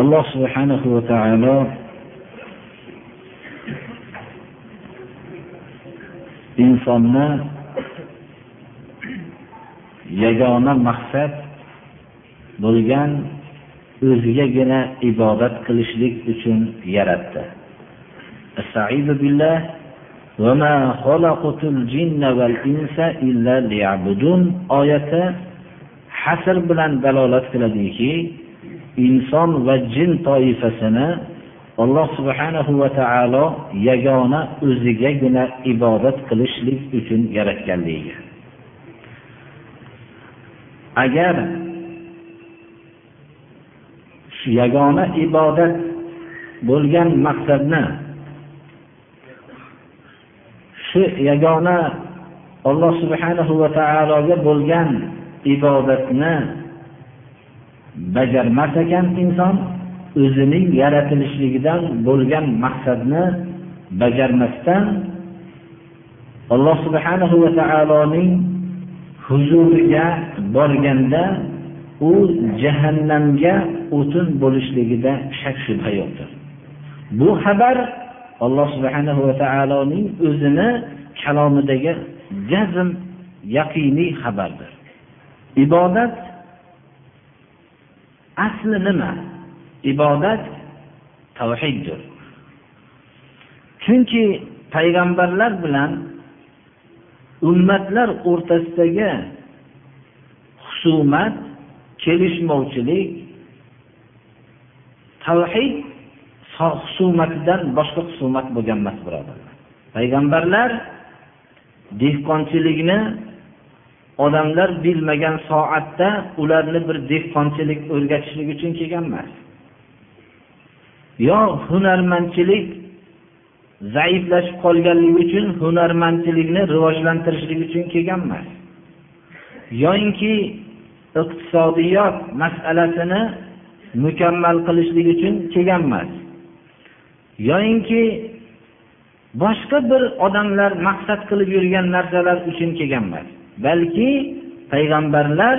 Alloh subhanahu va taolo insonni yagona maqsad bo'lgan o'zigagina ibodat qilishlik uchun yaratdi. Oyati hasr bilan dalolat qiladiki inson va jin toifasini alloh subhanahu va taolo yagona o'zigagina ibodat qilishlik uchun yaratganligiga. Agar shu yagona ibodat bo'lgan maqsadni shu yagona alloh subhanahu va taologa bo'lgan ibodatni bajarmas ekan inson o'zining yaratilishligidan bo'lgan maqsadni bajarmasdan alloh subhanahu va taoloning huzuriga borganda u jahannamga o'tin bo'lishligida shak shubha yo'qdir. Bu xabar alloh subhanahu va taoloning o'zini kalomidagi jazm yaqiniy xabardir. Ibodat asli nima? Ibodat tavhiddir. Chunki payg'ambarlar bilan ummatlar o'rtasidagi husumat kelishmovchilik tavhid husumatidan boshqa husumat bo'lgan emas birodarlar. Payg'ambarlar dehqonchilikni odamlar bilmagan soatda ularni bir dehqonchilik o'rgatishlik uchun kelgan emas. Yo hunarmandchilik zaiflashib qolganligi uchun hunarmandchilikni rivojlantirishlik uchun kelgan emas. Yoyinki iqtisodiyot masalasini mukammal qilishlik uchun kelgan emas. Yoyinki boshqa bir odamlar maqsad qilib yurgan narsalar uchun kelgan emas. Balki payg'ambarlar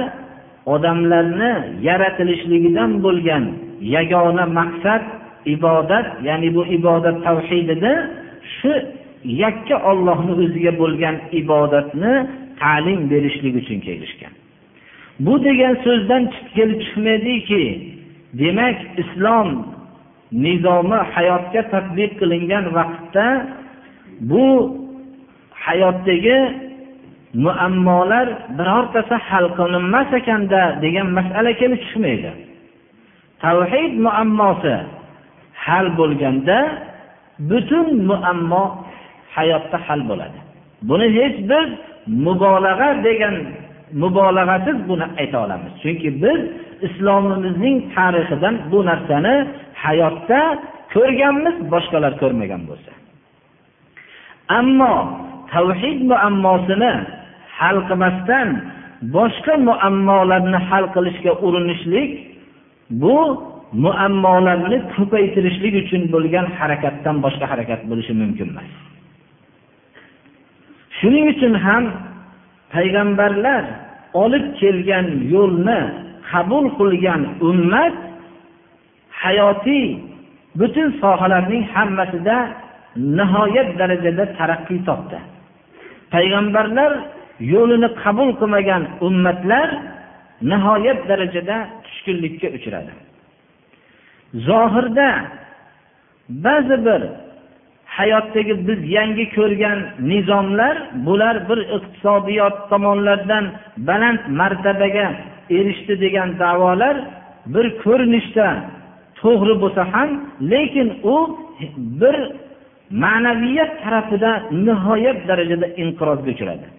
odamlarni yaratilishligidan bo'lgan yagona maqsad ibodat ya'ni bu ibodat tavhidida shu yakka ollohni o'ziga bo'lgan ibodatni ta'lim berishlik uchun kelishgan. Bu degan so'zdan kelib chiqmaydiki demak islom nizomi hayotga tadbiq qilingan vaqtda bu hayotdagi muammolar birortasi hal qilinmas ekanda degan masala kelib chiqmaydi. Tavhid muammosi hal bo'lganda butun muammo hayotda hal bo'ladi. Buni hech biz mubolag'a degan mubolag'asiz buni ayta olamiz. Chunki biz islomimizning tarixidan bu narsani hayotda ko'rganmiz boshqalar ko'rmagan bo'lsa. Ammo tavhid muammosini hal qilmasdan boshqa muammolarni hal qilishga urinishlik bu muammolarni ko'paytirishlik uchun bo'lgan harakatdan boshqa harakat bo'lishi mumkin emas. Shuning uchun ham payg'ambarlar olib kelgan yo'lni qabul qilgan ummat hayotiy butun sohalarning hammasida nihoyat darajada taraqqiy topdi. Payg'ambarlar yo'lini qabul qilmagan ummatlar nihoyat darajada tushkunlikka uchradi. Zohirda ba'zi bir hayotdagi biz yangi ko'rgan nizomlar bular bir iqtisodiyot tomonlardan baland martabaga erishdi degan da'volar bir ko'rinishda to'g'ri bo'lsa ham lekin u bir ma'naviyat tarafida nihoyat darajada inqirozga uchradi.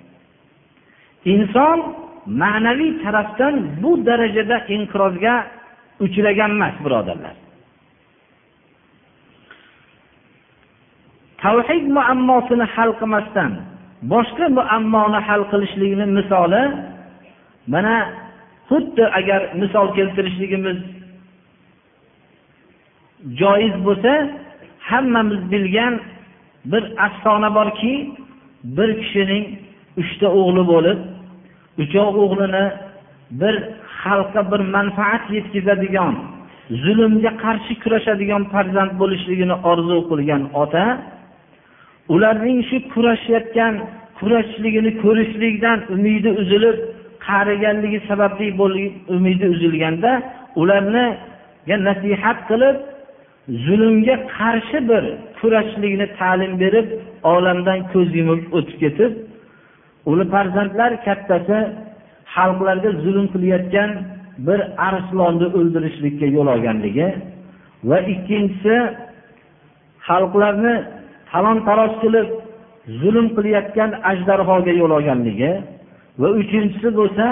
Inson ma'naviy tarafdan bu darajada inqirozga uchragan emas birodarlar. Tavhid muammosini hal qilmasdan boshqa muammoni hal qilishlikni misoli mana xuddi agar misol keltirishligimiz joiz bo'lsa hammamiz bilgan bir afsona borki bir kishining uchta o'g'li bo'lib uchov o'g'lini bir xalqqa bir manfaat yetkazadigan zulmga qarshi kurashadigan farzand bo'lishligini orzu qilgan ota ularning shu kurashayotgan kurashishligini ko'rishlikdan umidi uzilib qariganligi sababli umidi uzilganda ularniga nasihat qilib zulmga qarshi bir kurashishlikni ta'lim berib olamdan ko'z yumib o'tib ketib uni farzandlar kattasi xalqlarga zulm qilayotgan bir arslonni o'ldirishlikka yo'l olganligi va ikkinchisi xalqlarni talon taroj qilib zulm qilayotgan ajdarhoga yo'l olganligi va uchinchisi bo'lsa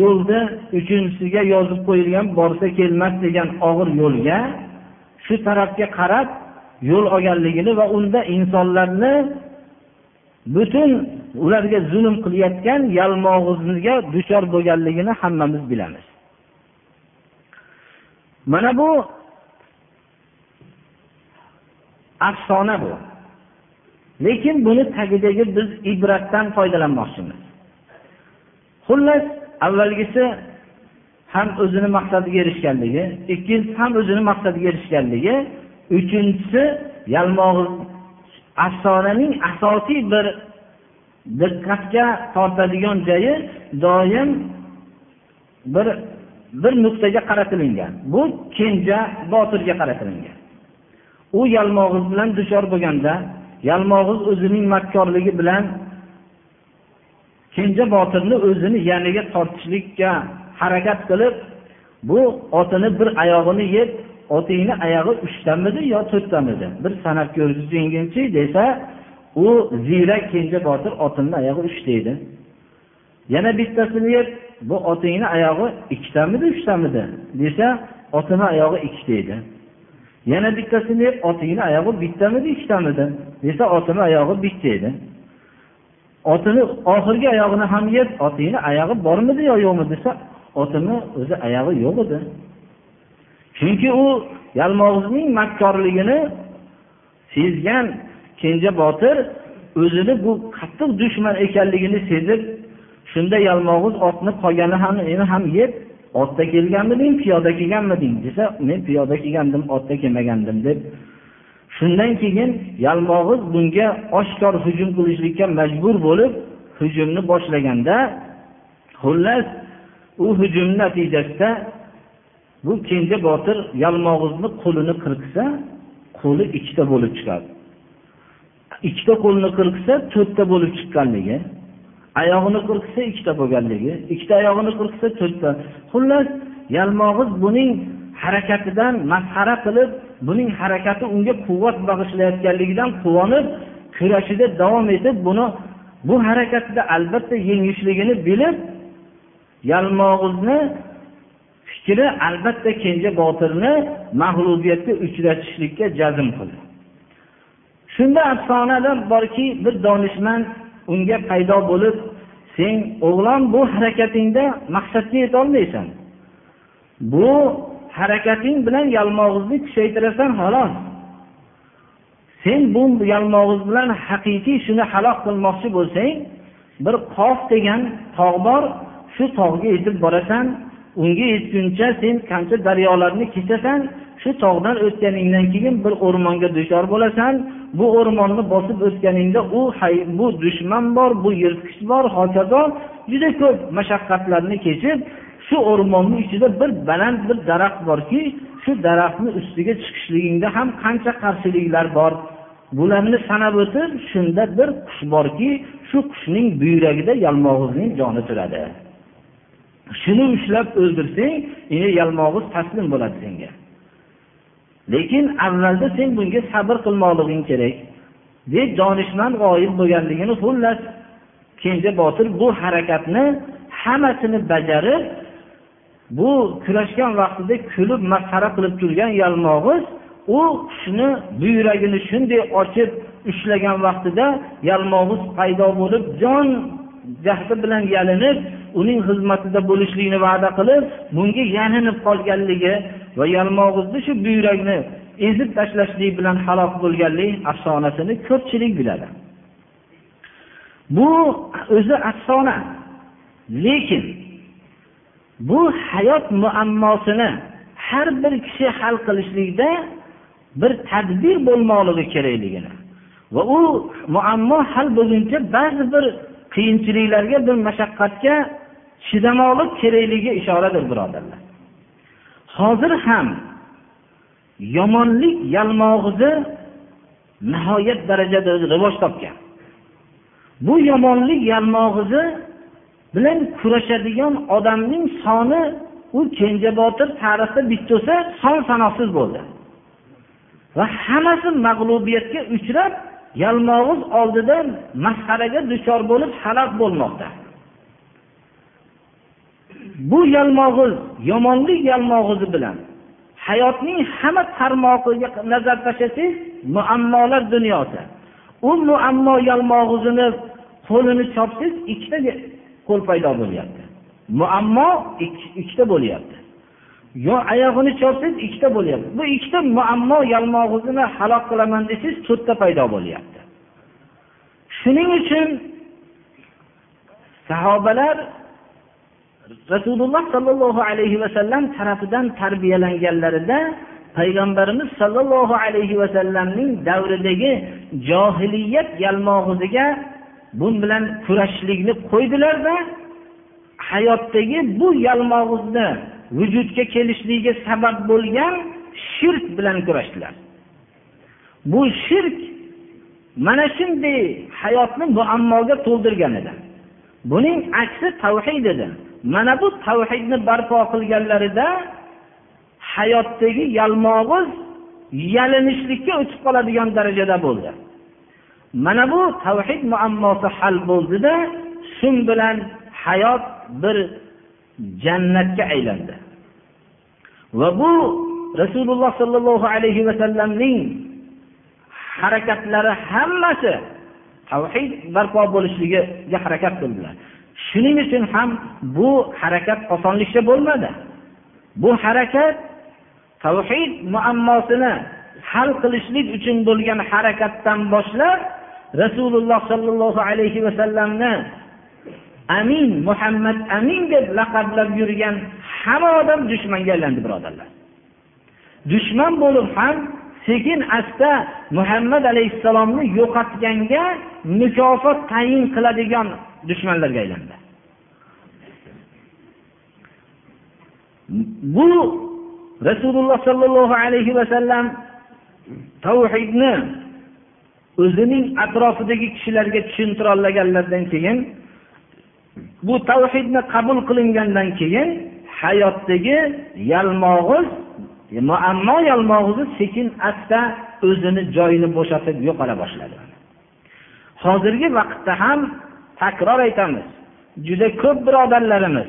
yo'lda uchinchisiga yozib qo'yilgan borsa kelmas degan og'ir yo'lga shu tarafga qarab yo'l olganligini va unda insonlarni butun ularga zulm qilayotgan yalmog'izga duchor bo'lganligini hammamiz bilamiz. Mana bu afsona bu. Lekin buni tagidagi biz ibratdan foydalanmoqchimiz. Xullas avvalgisi ham o'zini maqsadiga erishganligi ikkinchisi ham o'zini maqsadiga erishganligi uchinchisi yalmog'iz afsonaning asosiy bir diqqatga tortadigan joyi doim bir bir nuqtaga qaratilingan. Bu kenja botirga qaratilingan. U yalmog'iz bilan duchor bo'lganda yalmog'iz o'zining makkorligi bilan kenja botirni o'zini yaniga tortishlikka harakat qilib bu otini bir oyog'ini yeb otingni oyog'i uchtamidi yo to'rttamidi? Bir sanab ko'rgizingchi desa u ziyrak kenja botir otimni oyog'i uchta edi yana bittasini yeb bu otingni oyog'i ikkitamidi uchtamidi? Desa otini oyog'i ikkita edi yana bittasini yeb otingni oyog'i bittamidi ikkitamidi desa otini oyog'i bitta edi otini oxirgi oyog'ini ham yeb otingni oyog'i bormidi yo yo'qmi desa otini o'zi oyog'i yo'q edi. Chunki u yalmog'izning makkorligini sezgan kenja botir o'zini bu qattiq dushman ekanligini sezib shunda yalmog'iz otni qolgani ham ham yeb otda kelganmiding piyoda kelganmiding desa men piyoda kelgandim otda kelmagandim deb. Shundan keyin yalmog'iz bunga oshkor hujum qilishlikka majbur bo'lib hujumni boshlaganda xullas u hujum natijasida bu kenja botir yalmog'izni qo'lini qirqsa qo'li ikkita bo'lib chiqadi. Ikkita qo'lni qirqsa to'rtta bo'lib chiqqanligi oyog'ini qirqsa ikkita bo'lganligi ikkita oyog'ini qirqsa to'rtta. Xullas yalmog'iz buning harakatidan masxara qilib buning harakati unga quvvat bag'ishlayotganligidan quvonib kurashida davom etib buni bu harakatida albatta yengishligini bilib yalmog'izni fikri albatta kenja botirni mag'lubiyatga uchratishlikka jazm qildi. Shunda afsonalar borki bir donishmand unga paydo bo'lib sen o'g'lon bu harakatingda maqsadga yetolmaysan. Bu harakating bilan yalmog'izni kuchaytirasan xolos. Sen bu yalmog'iz bilan haqiqiy shuni halok qilmoqchi bo'lsang bir qof degan tog' bor shu tog'ga yetib borasan unga yetguncha sen qancha daryolarni kechasan shu tog'dan o'tganingdan keyin bir o'rmonga duchor bo'lasan. Bu o'rmonni bosib o'tganingda u bu dushman bor bu yirtqich bor hokazo juda ko'p mashaqqatlarni kechib shu o'rmonni ichida bir baland bir daraxt borki shu daraxtni ustiga chiqishligingda ham qancha qarshiliklar bor. Bularni sanab o'tib shunda bir qush borki shu qushning buyragida yalmog'izning joni turadi. Shuni ushlab o'ldirsang endi yalmog'iz taslim bo'ladi senga. Lekin avvalda sen bunga sabr qilmoqliging kerak. Deb donishmand g'oyib bo'lganligini xullas kenja botir bu harakatni hammasini bajarib bu kurashgan vaqtida kulib masxara qilib turgan yalmog'iz u shuni buyragini shunday ochib ushlagan vaqtida yalmog'iz paydo bo'lib jon jahdi bilan yalinib uning xizmatida bo'lishlikni va'da qilib bunga yalinib qolganligi va yalmog'izni shu buyrakni ezib tashlashlik bilan halok bo'lganlik afsonasini ko'pchilik biladi. Bu o'zi afsona lekin bu hayot muammosini har bir kishi hal qilishlikda bir tadbir bo'lmoqligi kerakligini va u muammo hal bo'lguncha ba'zi bir qiyinchiliklarga bir mashaqqatga chidamoqlik kerakligiga ishoradir birodarlar. Hozir ham yomonlik yalmog'izi nihoyat darajada rivoj topgan. Bu yomonlik yalmog'izi bilan kurashadigan odamning soni u kenjabotir tarixda bitta son sanoqsiz bo'ldi. Va hammasi mag'lubiyatga uchrab yalmog'iz oldidan masxaraga duchor bo'lib halok bo'lmoqda. Bu yalmog'iz yomonlik yalmog'izi bilan hayotning hamma tarmog'iga nazar tashlasangiz muammolar dunyosi u muammo yalmog'izini qo'lini chopsangiz ikkita qo'l paydo bo'lyapti. Muammo ikkita bo'lyapti. Yo oyog'ini chopsangiz ikkita bo'lyapti. Bu ikkita muammo yalmog'izini halok qilaman desangiz to'rtta paydo bo'lyapti. Shuning uchun sahobalar rasululloh sollallohu alayhi vasallam tarafidan tarbiyalanganlarida payg'ambarimiz sollallohu alayhi vasallamning davridagi johiliyat yalmog'iziga bu bilan kurashishlikni qo'ydilarda hayotdagi bu yalmog'izni vujudga kelishligiga sabab bo'lgan shirk bilan kurashdilar. Bu shirk mana shunday hayotni muammoga to'ldirgan edi. Buning aksi tavhid edi. Mana bu tavhidni barpo qilganlarida hayotdagi yalmog'iz yalinishlikka o'tib qoladigan darajada bo'ldi. Mana bu tavhid muammosi hal bo'ldida shu bilan hayot bir jannatga aylandi. Va bu rasululloh sollallohu alayhi vasallamning harakatlari hammasi tavhid barpo bo'lishligiga harakat qildilar. Shuning uchun ham bu harakat osonlikcha bo'lmadi. Bu harakat tavhid muammosini hal qilishlik uchun bo'lgan harakatdan boshlab rasululloh sollallohu alayhi vasallamni amin muhammad amin deb laqablab yurgan hamma odam dushmanga aylandi birodarlar. Dushman bo'lib ham sekin asta muhammad alayhissalomni yo'qotganga mukofot tayin qiladigan dushmanlarga aylandi. Bu rasululloh sollallohu alayhi vasallam tavhidni o'zining atrofidagi kishilarga tushuntirolmaganlaridan keyin bu tavhidni qabul qilingandan keyin hayotdagi yalmog'iz e, muammo yalmog'izi sekin asta o'zini joyini bo'shatib yo'qola boshladi. Hozirgi vaqtda ham takror aytamiz juda ko'p birodarlarimiz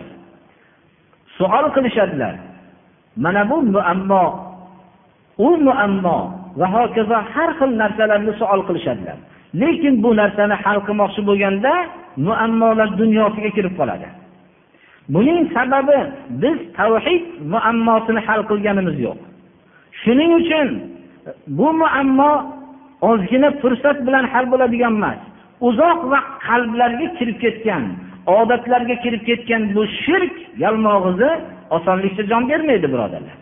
savol qilishadilar. Mana bu muammo u muammo va hokazo har xil narsalarni savol qilishadilar. Lekin bu narsani hal qilmoqchi bo'lganda muammolar dunyosiga kirib qoladi. Buning sababi biz tavhid muammosini hal qilganimiz yo'q. Shuning uchun bu muammo ozgina fursat bilan hal bo'ladigan emas. Uzoq vaqt qalblarga kirib ketgan odatlarga kirib ketgan bu shirk yalmog'izi osonlikcha jon bermaydi birodarlar.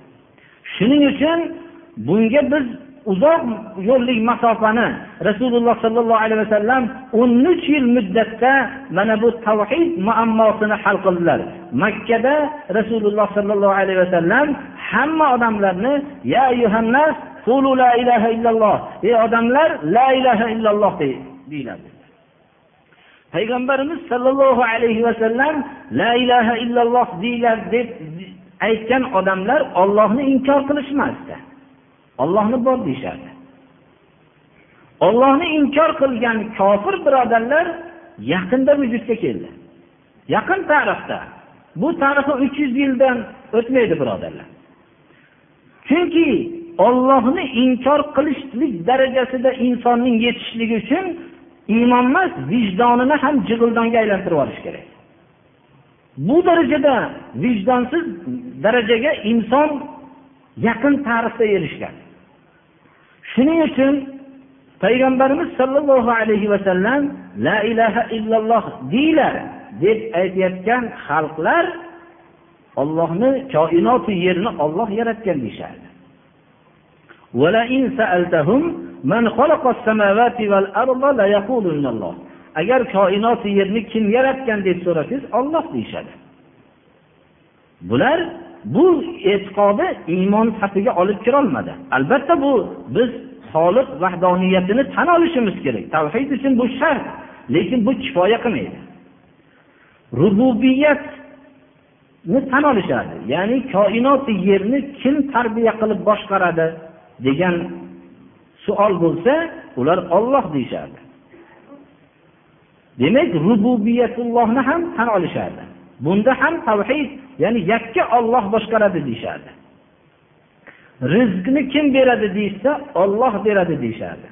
Shuning uchun bunga biz uzoq yo'llik masofani rasululloh sollallohu alayhi vasallam o'n uch yil muddatda mana bu tavhid muammosini hal qildilar. Makkada rasululloh sollallohu alayhi vasallam hamma odamlarni ya yuhannas la ilaha illalloh ey odamlar la ilaha illalloh deyiladi. Payg'ambarimiz sollallohu alayhi vasallam la ilaha illalloh deyiladi deb aytgan odamlar ollohni inkor qilishmasdi. Ollohni bor deyishardi. Ollohni inkor qilgan kofir birodarlar yaqinda vujudga keldi. Yaqin tarixda bu tarixi uch yuz yildan o'tmaydi birodarlar. Chunki ollohni inkor qilishlik darajasida insonning yetishligi uchun iymon emas vijdonini ham jig'ildonga aylantirib yuborish kerak. Bu darajada vijdonsiz darajaga inson yaqin tarixda erishgan. Shuning uchun payg'ambarimiz sollallohu alayhi vasallam la ilaha illalloh deylar deb aytayotgan xalqlar ollohni koinoti yerni olloh yaratgan deyishardi. Agar koinoti yerni kim yaratgan deb so'rasangiz olloh deyishadi. Bular bu e'tiqodi iymon safiga olib kirolmadi. Albatta bu biz xoliq vahdoniyatini tan olishimiz kerak. Tavhid uchun bu shart lekin bu kifoya qilmaydi. Rububiyatni tan olishadi ya'ni koinoti yerni kim tarbiya qilib boshqaradi degan savol bo'lsa ular olloh deyishardi. Demak rububiyatullohni ham tan olishardi. Bunda ham tavhid ya'ni yakka olloh boshqaradi deyishardi rizqni kim beradi deyishsa olloh beradi deyishardi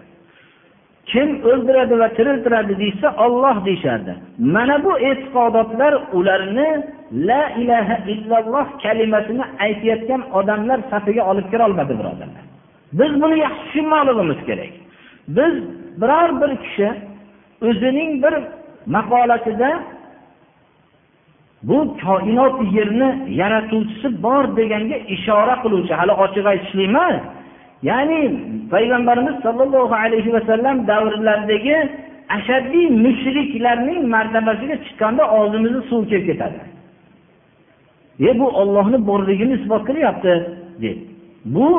kim o'ldiradi va tiriltiradi deyishsa olloh deyishardi mana bu e'tiqodotlar ularni la ilaha illalloh kalimasini aytayotgan odamlar safiga olib kirolmadi birodarlar. Biz buni yaxshi tushunmoqligimiz kerak. Biz biror bir kishi o'zining bir maqolasida bu koinot yerni yaratuvchisi bor deganga ishora qiluvchi. Hali ochiq aytishlik emas ya'ni payg'ambarimiz sollallohu alayhi vasallam davrlaridagi ashaddiy mushriklarning martabasiga chiqqanda og'zimizni suv kelib ketadi. E bu ollohni borligini isbot qilyapti deb. Bu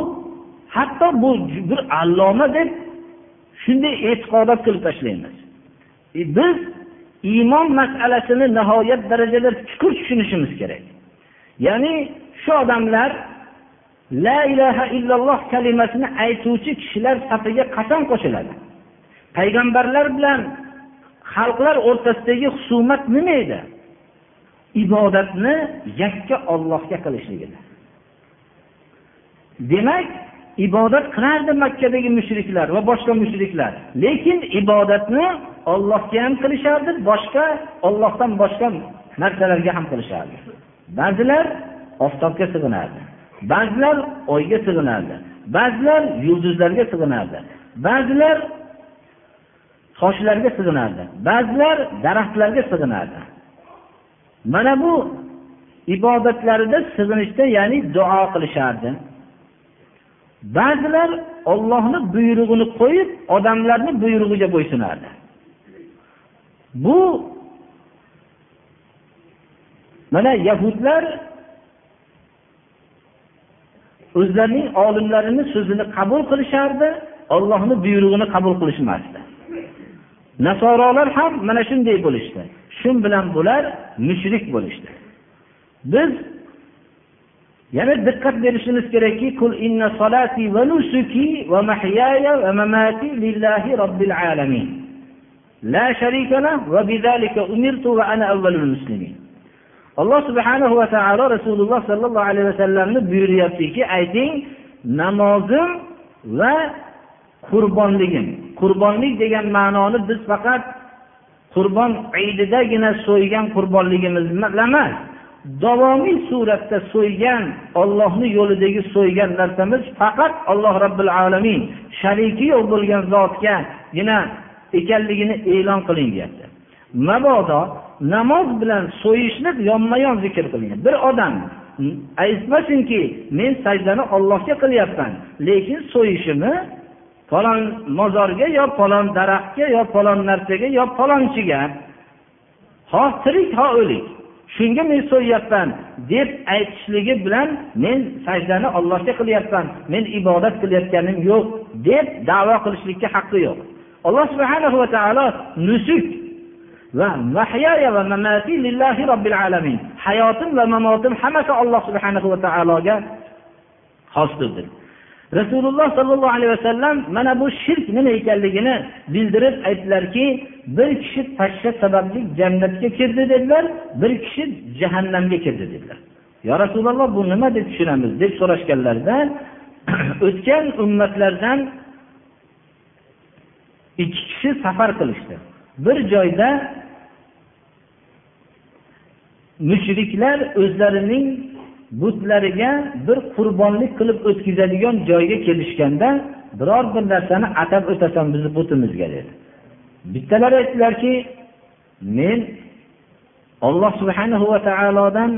hatto bu bir alloma deb shunday e'tiqodot qilib tashlaymiz. E biz iymon masalasini nihoyat darajada chuqur tushunishimiz kerak. Ya'ni shu odamlar la ilaha illalloh kalimasini aytuvchi kishilar safiga qasam qo'shiladi? Payg'ambarlar bilan xalqlar o'rtasidagi husumat nima edi? Ibodatni yakka ollohga qilishligida. Demak ibodat qilardi makkadagi mushriklar va boshqa mushriklar. Lekin ibodatni ollohga ham qilishardi boshqa ollohdan boshqa narsalarga ham qilishardi. Ba'zilar oftobga sig'inardi ba'zilar oyga sig'inardi ba'zilar yulduzlarga sig'inardi ba'zilar toshlarga sig'inardi ba'zilar daraxtlarga sig'inardi. Mana bu ibodatlarida sig'inishda ya'ni duo qilishardi. Ba'zilar ollohni buyrug'ini qo'yib odamlarni buyrug'iga bo'ysunardi. Bu mana yahudlar o'zlarining olimlarini so'zini qabul qilishardi ollohni buyrug'ini qabul qilishmasdi. Nasorolar ham mana shunday bo'lishdi. Shu bilan bular mushrik bo'lishdi. Biz yana diqqat berishimiz kerakki kul inna salati va nusuki va mahyaya va mamati lillahi robbil alamin. La sharika له va أمرت umirtu va ana muslimin. Alloh subhanahu va taolo rasululloh sollallohu alayhi vasallamni buyuryaptiki ayting namozim va qurbonligim. Qurbonlik degan ma'noni biz faqat qurbon ididagina so'ygan qurbonligimiz emas davomiy suratda so'ygan ollohni yo'lidagi so'ygan narsamiz faqat alloh robbil alamin shariki yo'q bo'lgan zotgagina ekanligini e'lon qiling deyapti mabodo namoz bilan so'yishni yonma yon zikr qilingan bir odam aytmasinki men sajdani ollohga qilyapman lekin so'yishimni falon mozorga yo falon daraxtga yo falon narsaga yo falonchiga ho tirik ho o'lik shunga men so'yyapman deb aytishligi bilan men sajdani ollohga qilyapman men ibodat qilayotganim yo'q deb davo qilishlikka haqqi yo'q. Alloh subhana va taolo nusuk va mahya va mamati lillahi robbil alamin. Hayotim va mamotim hammasi alloh subhanahu va taologa xosdir rasululloh sollallohu alayhi vasallam mana bu shirk nima ekanligini bildirib aytdilarki bir kishi pashsha sababli jannatga kirdi dedilar bir kishi jahannamga kirdi dedilar. Yo rasululloh bu nima deb tushunamiz? deb so'rashganlarida o'tgan ummatlardan ikki kishi safar qilishdi. Bir joyda mushriklar o'zlarining butlariga bir qurbonlik qilib o'tkazadigan joyga kelishganda biror bir narsani atab o'tasan bizni butimizga dedi. Bittalari aytdilarki men olloh subhanahu va taolodan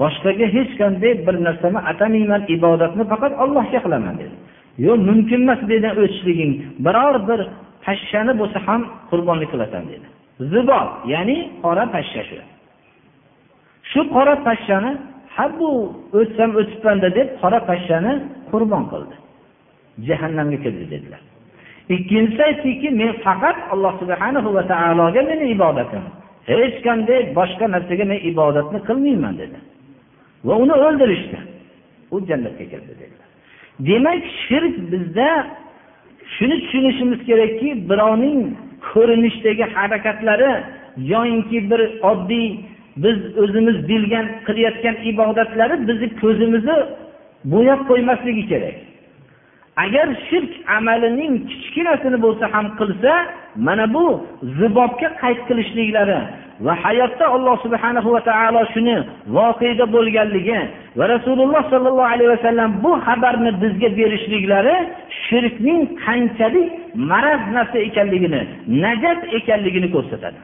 boshqaga hech qanday bir narsani atamayman ibodatni faqat ollohga qilaman dedi. Yo'q mumkin emas dedi o'tishliging. Biror bir pashshani bo'lsa ham qurbonlik qilasan dedi. Zibo ya'ni qora pashsha shu. Shu qora pashshani ha bu o'tsam o'tibmanda deb qora pashshani qurbon qildi. Jahannamga kirdi dedilar. Ikkinchisi aytdiki men faqat alloh subhana va taologa meni ibodatim. Hech qanday boshqa narsaga men ibodatni qilmayman dedi. Va uni o'ldirishdi. U jannatga kirdi dedilar. Demak shirk bizda shuni tushunishimiz kerakki birovning ko'rinishdagi harakatlari yoyinki bir oddiy biz o'zimiz bilgan qilayotgan ibodatlari bizni ko'zimizni bo'yab qo'ymasligi kerak. Agar shirk amalining kichkinasini bo'lsa ham qilsa mana bu zibobga qayd qilishliklari va hayotda alloh subhana va taolo shuni voqeda bo'lganligi va rasululloh sollallohu alayhi vasallam bu xabarni bizga berishliklari shirkning qanchalik maraz narsa ekanligini najat ekanligini ko'rsatadi.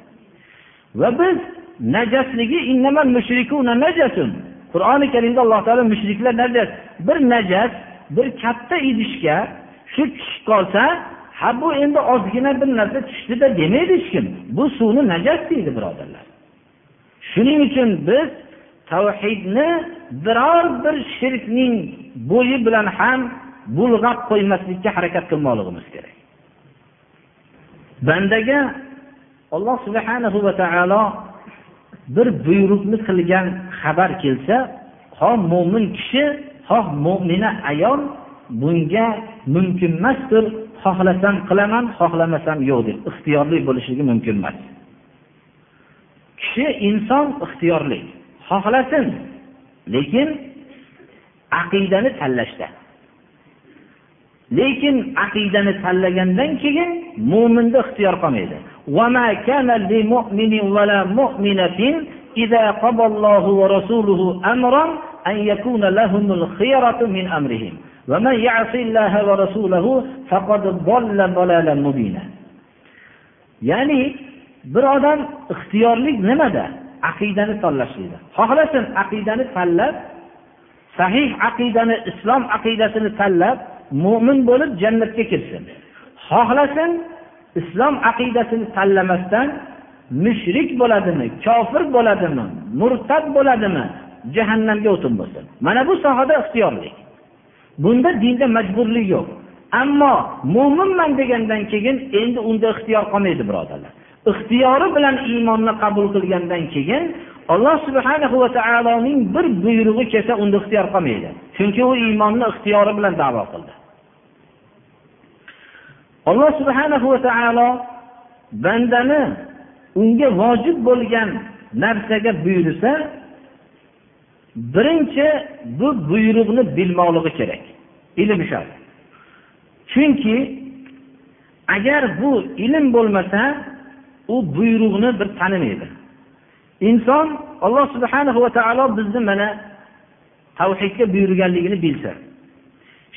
Va biz najasligi qur'oni karimda alloh taolo mushriklar najas bir najas bir katta idishga shu tushib qolsa ha bu endi ozgina bir narsa tushdida demaydi hech kim. Bu suvni najas deydi birodarlar. Shuning uchun biz tavhidni biror bir shirkning bo'yi bilan ham bulg'ab qo'ymaslikka harakat qilmoqligimiz kerak. Bandaga alloh subhanahu va taolo bir buyruqni qilgan xabar kelsa xoh mo'min kishi xoh mo'mina ayol bunga mumkinmasdir xohlasam qilaman xohlamasam yo'q deb ixtiyorli bo'lishligi mumkin emas kishi inson ixtiyorli xohlasin lekin aqidani tanlashda lekin aqidani tanlagandan keyin mo'minda ixtiyor qolmaydi وما كان لمؤمن ولا مؤمنة إذا قضى الله ورسوله أمرا أن يكون لهم الخيرة من أمرهم ya'ni bir odam ixtiyorlik nimada? Aqidani tanlashlikda. Xohlasin aqidani tanlab sahih aqidani islom aqidasini tanlab mo'min bo'lib jannatga kirsin. Xohlasin islom aqidasini tanlamasdan mushrik bo'ladimi kofir bo'ladimi murtad bo'ladimi jahannamga o'tin bo'lsin. Mana bu sohada ixtiyorlik. Bunda dinda majburlik yo'q. Ammo mo'minman degandan keyin endi unda ixtiyor qolmaydi birodarlar. Ixtiyori bilan iymonni qabul qilgandan keyin alloh subhana va taoloning bir buyrug'i kelsa unda ixtiyor qolmaydi. Chunki u iymonni ixtiyori bilan davo qildi. Alloh subhana va taolo bandani unga vojib bo'lgan narsaga buyursa birinchi bu buyruqni bilmoqligi kerak. Ilm shart. Chunki agar bu ilm bo'lmasa u buyruqni bir tanimaydi. Inson alloh subhana va taolo bizni mana tavhidga buyurganligini bilsa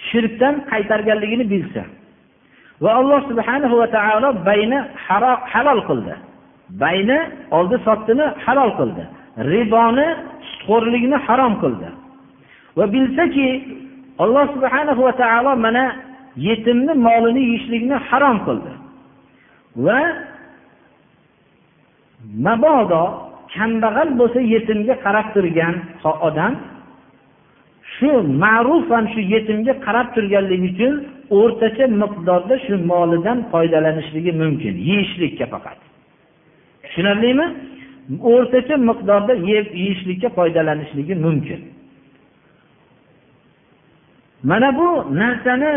shirkdan qaytarganligini bilsa va alloh subhanahu va taolo bayni halol qildi. Bayni oldi sotdini halol qildi. Riboni sutxo'rlikni harom qildi. Va bilsaki alloh subhanahu va taolo mana yetimni molini yeyishlikni harom qildi. Va mabodo kambag'al bo'lsa yetimga qarab turgan odam shu ma'rufan shu yetimga qarab turganligi uchun o'rtacha miqdorda shu molidan foydalanishligi mumkin yeyishlikka faqat. Tushunarlimi? O'rtacha miqdorda yeb yeyishlikka foydalanishligi mumkin. Mana bu narsani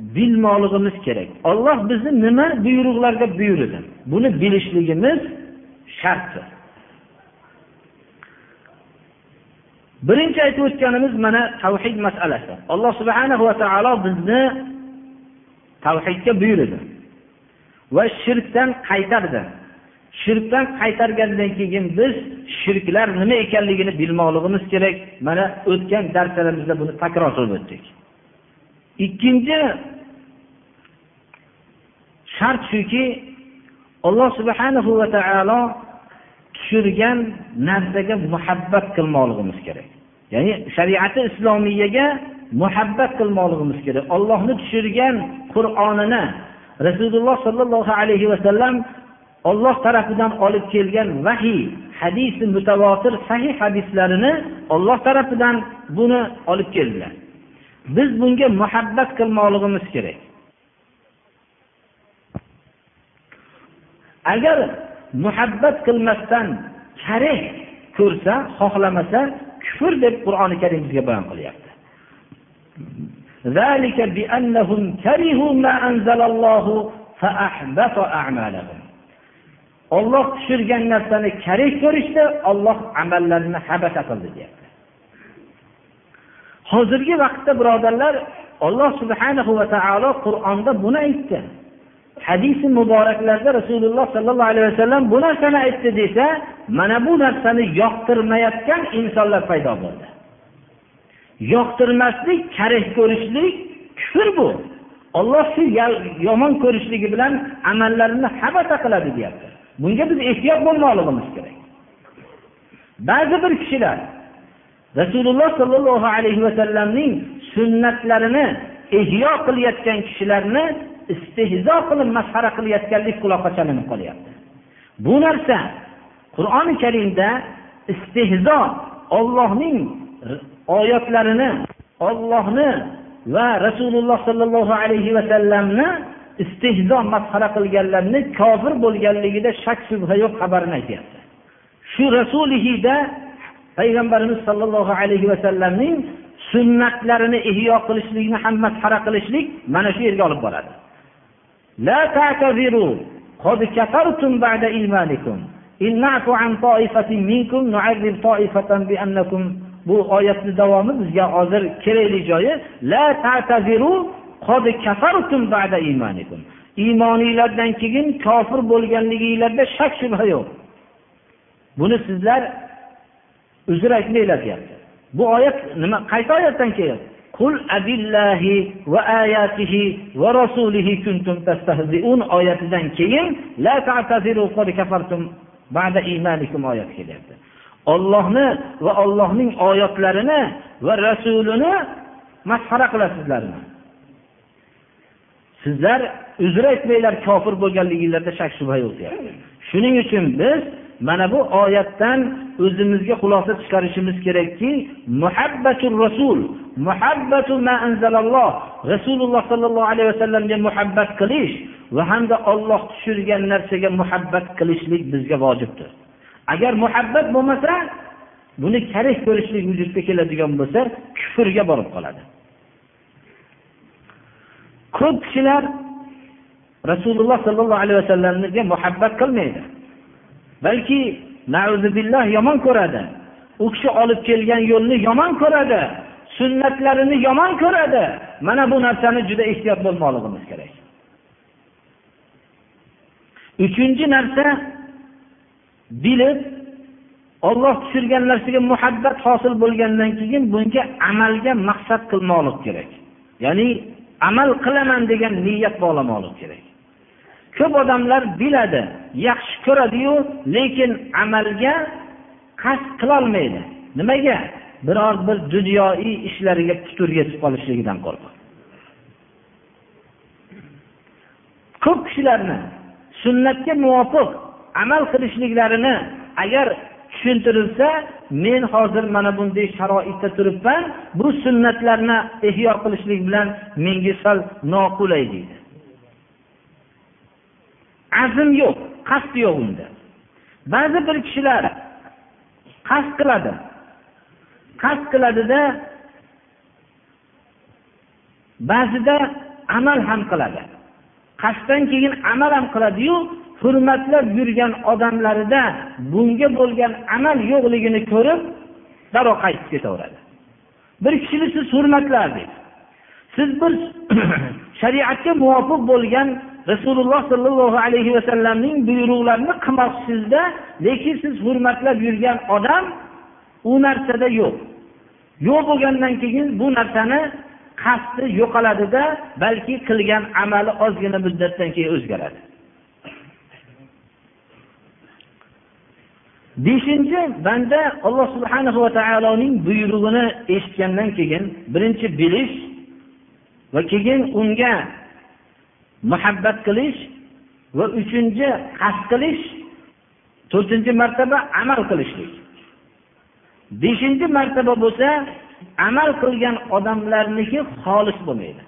bilmoqligimiz kerak. Olloh bizni nima buyruqlarga buyurdi? Buni bilishligimiz shartdir. Birinchi aytib o'tganimiz mana tavhid masalasi. Alloh subhana va taolo bizni tavhidga buyurdi va shirkdan qaytardi. Shirkdan qaytargandan keyin biz shirklar nima ekanligini bilmoqligimiz kerak. Mana o'tgan darslarimizda buni takror qilib o'tdik. Ikkinchi shart shuki alloh subhanahu va taolo tushirgan narsaga muhabbat qilmoqligimiz kerak. Ya'ni shariati islomiyaga muhabbat qilmoqligimiz kerak. Ollohni tushirgan qur'onini rasululloh sollallohu alayhi vasallam olloh tarafidan olib kelgan vahiy hadisi mutavotir sahih hadislarini olloh tarafidan buni olib keldilar. Biz bunga muhabbat qilmoqligimiz kerak. Agar muhabbat qilmasdan karih ko'rsa xohlamasa kufr deb qur'oni karim bizga bayon qilyapti. Olloh tushirgan narsani karek ko'rishdi olloh amallarini habata qildi deyapti. Hozirgi vaqtda birodarlar alloh subhanahu va taolo qur'onda buni aytdi. Hadisi muboraklarda rasululloh sollallohu alayhi vasallam bu narsani aytdi desa mana bu narsani yoqtirmayotgan insonlar paydo bo'ldi. Yoqtirmaslik karih ko'rishlik kufr bu. Olloh shu yomon ko'rishligi bilan amallarini habata qiladi deyapti. Bunga biz ehtiyot bo'lmoqligimiz kerak. Ba'zi bir kishilar rasululloh sollallohu alayhi vasallamning sunnatlarini ehyo qilayotgan kishilarni istehzo qilib masxara qilayotganlik quloqqa chalinib qolyapti. Bu narsa qur'oni karimda istehzo ollohning oyatlarini ollohni va rasululloh sollallohu alayhi vasallamni istehzo masxara qilganlarni kofir bo'lganligida shak shubha yo'q xabarini aytyapti shu rasulihida payg'ambarimiz sollallohu alayhi vasallamning sunnatlarini ihyo qilishlikni ham masxara qilishlik mana shu yerga olib boradi لا تعتذروا قد كفرتم بعد إيمانكم إن نعفو عن طائفة منكم نعذب طائفة بأنكم bu oyatni davomi bizga hozir kerakli joyi la ta'taziru qad kafartum ba'da imanikum iymoninglardan keyin kofir bo'lganliginglarda shak shubha yo'q. Buni sizlar uzr aytmanglar deyapti bu oyat nima qaysi oyatdan kelyapti? Qul abillahi va ayatihi va rasulihi kuntum tastahziun oyatidan keyin la ta'taziru qad kafartum ba'da imanikum oyat kelyapti. Ollohni va ollohning oyatlarini va rasulini masxara qilasizlarmi? Sizlar uzr aytmanglar kofir bo'lganliginglarda shak shubha yo'q deyapti. Shuning uchun biz mana bu oyatdan o'zimizga xulosa chiqarishimiz kerakki muhabbatul rasul muhabbatu ma anzalalloh rasululloh sollallohu alayhi vasallamga muhabbat qilish va hamda olloh tushirgan narsaga muhabbat qilishlik bizga vojibdir. Agar muhabbat bo'lmasa buni karih ko'rishlik vujudga keladigan bo'lsa kufrga borib qoladi. Ko'p kishilar rasululloh sollallohu alayhi vasallamga muhabbat qilmaydi. Balki billah yomon ko'radi. U kishi olib kelgan yo'lni yomon ko'radi. Sunnatlarini yomon ko'radi. Mana bu narsani juda ehtiyot bo'lmoqligimiz kerak. Uchinchi narsa bilib olloh tushirgan narsaga muhabbat hosil bo'lgandan keyin bunga amalga maqsad qilmoqlik kerak. Ya'ni amal qilaman degan niyat bog'lamoqlik kerak. Ko'p odamlar biladi yaxshi ko'radiyu lekin amalga qasd qilolmaydi. Nimaga? Biror bir dunyoiy ishlariga putur yetib qolishligidan qo'rqib ko'p kishilarni sunnatga muvofiq amal qilishliklarini agar tushuntirilsa men hozir mana bunday sharoitda turibman bu sunnatlarni ehyo qilishlik bilan menga sal noqulay deydi. Azm yo'q qasd yo'q unda. Ba'zi bir kishilar qasd qiladi. Qasd qiladida ba'zida amal ham qiladi. Qasddan keyin amal ham qiladiyu hurmatlab yurgan odamlarida bunga bo'lgan amal yo'qligini ko'rib darrov qaytib ketaveradi. Bir kishini siz hurmatlardik siz bir shariatga muvofiq bo'lgan rasululloh sollallohu alayhi vasallamning buyruqlarini qilmoqchisizda lekin siz hurmatlab yurgan odam u narsada yo'q. Yo'q bo'lgandan keyin bu narsani qasdi yo'qoladida balki qilgan amali ozgina muddatdan keyin o'zgaradi. Beshinchi banda alloh subhanahu va taoloning buyrug'ini eshitgandan keyin birinchi bilish va keyin unga muhabbat qilish va uchinchi qasd qilish to'rtinchi martaba amal qilishlik. Beshinchi martaba bo'lsa amal qilgan odamlarniki xolis bo'lmaydi.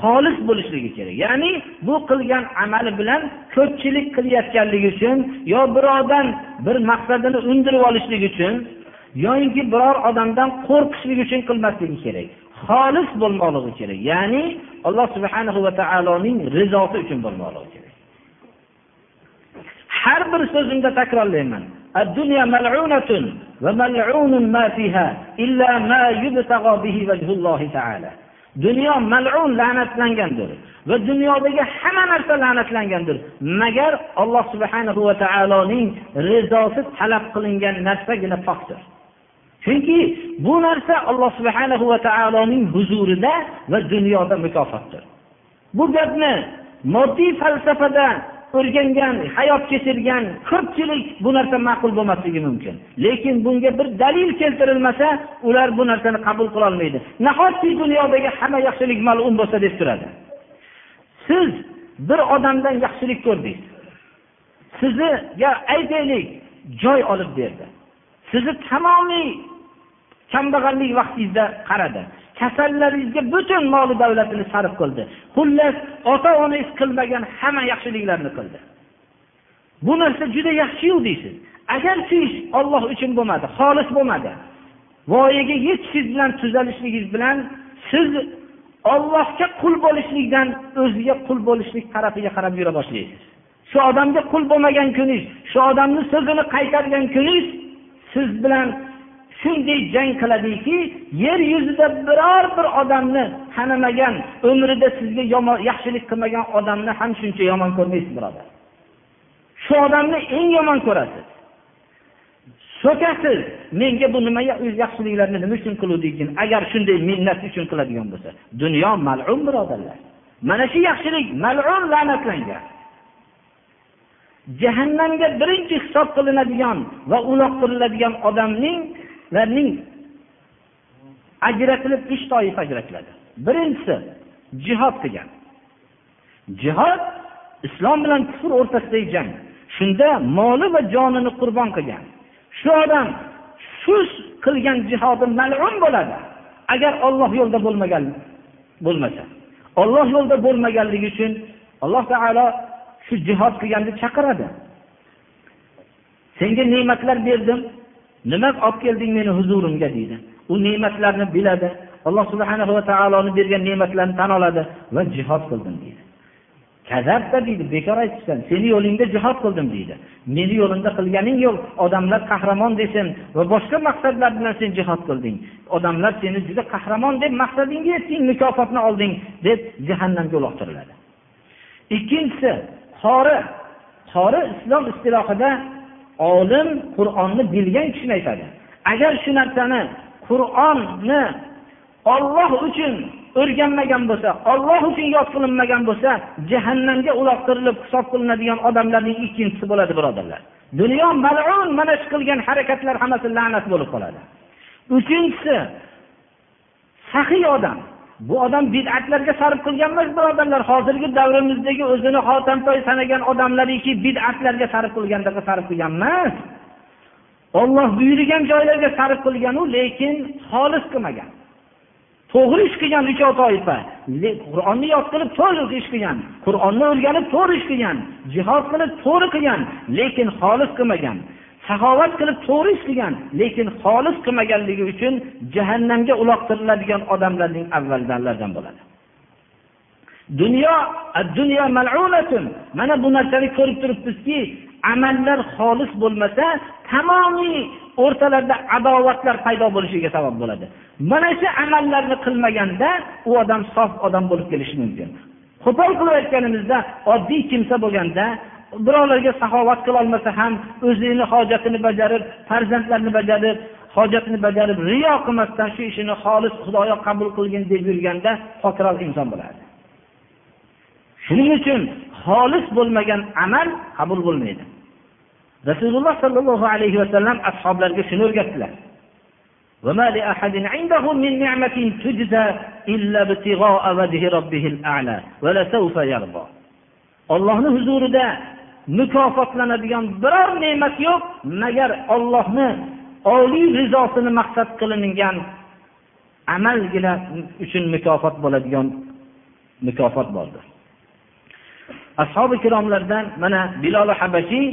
xolis bo'lishligi kerak ya'ni bu qilgan amali bilan ko'pchilik qilayotganligi uchun yo birovdan bir maqsadini undirib olishlik uchun yoyinki biror odamdan qo'rqishlik uchun qilmasligi kerak xolis bo'lmoqligi kerak ya'ni alloh subhanahu va taoloning rizosi uchun bo'lmoqligi kerak har bir so'zimda takrorlayman الدنيا ملعونة وملعون ما فيها إلا ما يبتغى به وجه الله تعالى dunyo mal'un la'natlangandir va dunyodagi hamma narsa la'natlangandir. Magar alloh subhanahu va taoloning rizosi talab qilingan narsagina pokdir. Chunki bu narsa alloh subhanahu va taoloning huzurida va dunyoda mukofotdir. Bu gapni moddiy falsafada o'rgangan hayot kechirgan ko'pchilik bu narsa ma'qul bo'lmasligi mumkin. Lekin bunga bir dalil keltirilmasa ular bu narsani qabul qilolmaydi nahotki dunyodagi hamma yaxshilik malum bo'lsa deb turadi? Siz bir odamdan yaxshilik ko'rdingiz. Sizga aytaylik joy olib berdi. Sizni tamomiy kambag'allik vaqtingizda qaradi. Kasallaringizga butun moli davlatini sarf qildi. Xullas ota onangiz qilmagan hamma yaxshiliklarni qildi. Bu narsa juda yaxshiyu deysiz. Agar shu ish olloh uchun bo'lmadi xolis bo'lmadi voyaga yetishingiz bilan tuzalishligingiz bilan siz ollohga qul bo'lishlikdan o'ziga qul bo'lishlik tarafiga qarab yura boshlaysiz. Shu odamga qul bo'lmagan kuningiz shu odamni so'zini qaytargan kuningiz siz bilan shunday jang qiladiki yer yuzida biror bir odamni tanimagan umrida sizga yomon yaxshilik qilmagan odamni ham shuncha yomon ko'rmaysiz birodar. Shu odamni eng yomon ko'rasiz. So'kasiz menga bu nima yaxshiliklarni nima uchun qiluvding agar shunday minnat uchun qiladigan bo'lsa dunyo malum birodarlar. Mana shu yaxshilik malum la'natlangan. Jahannamga birinchi hisob qilinadigan va uloqtiriladigan odamning ularning ajratilib uch toifa ajratiladi. Birinchisi jihod degan jihod islom bilan kufr o'rtasidagi jang. Shunda moli va jonini qurbon qilgan. Shu odam shu qilgan jihodi malum bo'ladi. Agar olloh yo'lida bo'lmagan bo'lmasa. Olloh yo'lida bo'lmaganligi uchun alloh taolo shu jihod qilganni chaqiradi. Senga ne'matlar berdim. Nima olib kelding meni huzurimga deydi. U ne'matlarni biladi alloh subhana va taoloni bergan ne'matlarni tan oladi va jihod qildim deydi. Kazabda deydi bekor aytibsan seni yo'lingda jihod qildim deydi. Meni yo'limda qilganing yo'q odamlar qahramon desin va boshqa maqsadlar bilan sen jihod qilding. Odamlar seni juda qahramon deb maqsadingga yetding mukofotni olding deb jahannamga uloqtiriladi. Ikkinchisi qori. Qori islom istilohida olim qur'onni bilgan kishini aytadi. Agar shu narsani qur'onni olloh uchun o'rganmagan bo'lsa olloh uchun yod qilinmagan bo'lsa jahannamga uloqtirilib hisob qilinadigan odamlarning ikkinchisi bo'ladi birodarlar. Dunyo malun mana shu qilgan harakatlar hammasi la'nat bo'lib qoladi. Uchinchisi saxiy odam. Bu odam bid'atlarga sarf qilgan emas birodarlar. Hozirgi davrimizdagi o'zini xotamtoy sanagan odamlariki bid'atlarga sarf qilgandaqa sarf qilgan emas. Olloh buyurgan joylarga sarf qilganu lekin xolis qilmagan. To'g'ri ish qilgan uchov toifa qur'onni yod qilib to'g'ri ish qilgan qur'onni o'rganib to'g'ri ish qilgan jihod qilib to'g'ri qilgan lekin xolis qilmagan. Saxovat qilib to'g'ri ish qilgan lekin xolis qilmaganligi uchun jahannamga uloqtiriladigan odamlarning avvaldanlaridan bo'ladi. Dunyo dunyo mal'unatun. Mana bu narsani ko'rib turibmizki amallar xolis bo'lmasa tamomiy o'rtalarida adovatlar paydo bo'lishiga sabab bo'ladi. Mana shu amallarni qilmaganda u odam sof odam bo'lib kelishi mumkin. Qo'pol qilib aytganimizda oddiy kimsa bo'lganda birovlarga saxovat qilolmasa ham o'zini hojatini bajarib farzandlarini bajarib hojatini bajarib riyo qilmasdan shu ishini xolis xudoyo qabul qilgin deb yurganda pokroq inson bo'ladi shuning uchun xolis bo'lmagan amal qabul bo'lmaydi rasululloh sollallohu alayhi vasallam ashoblarga shuni o'rgatdilar وما لأحد عنده من نعمة تجزى إلا ابتغاء وجه ربه الأعلى ولسوف يرضى ollohni huzurida mukofotlanadigan biror ne'mat yo'q magar ollohni oliy rizosini maqsad qilingan amalgina uchun mukofot bo'ladigan mukofot bordir ashobi ikromlardan mana bilol habashiy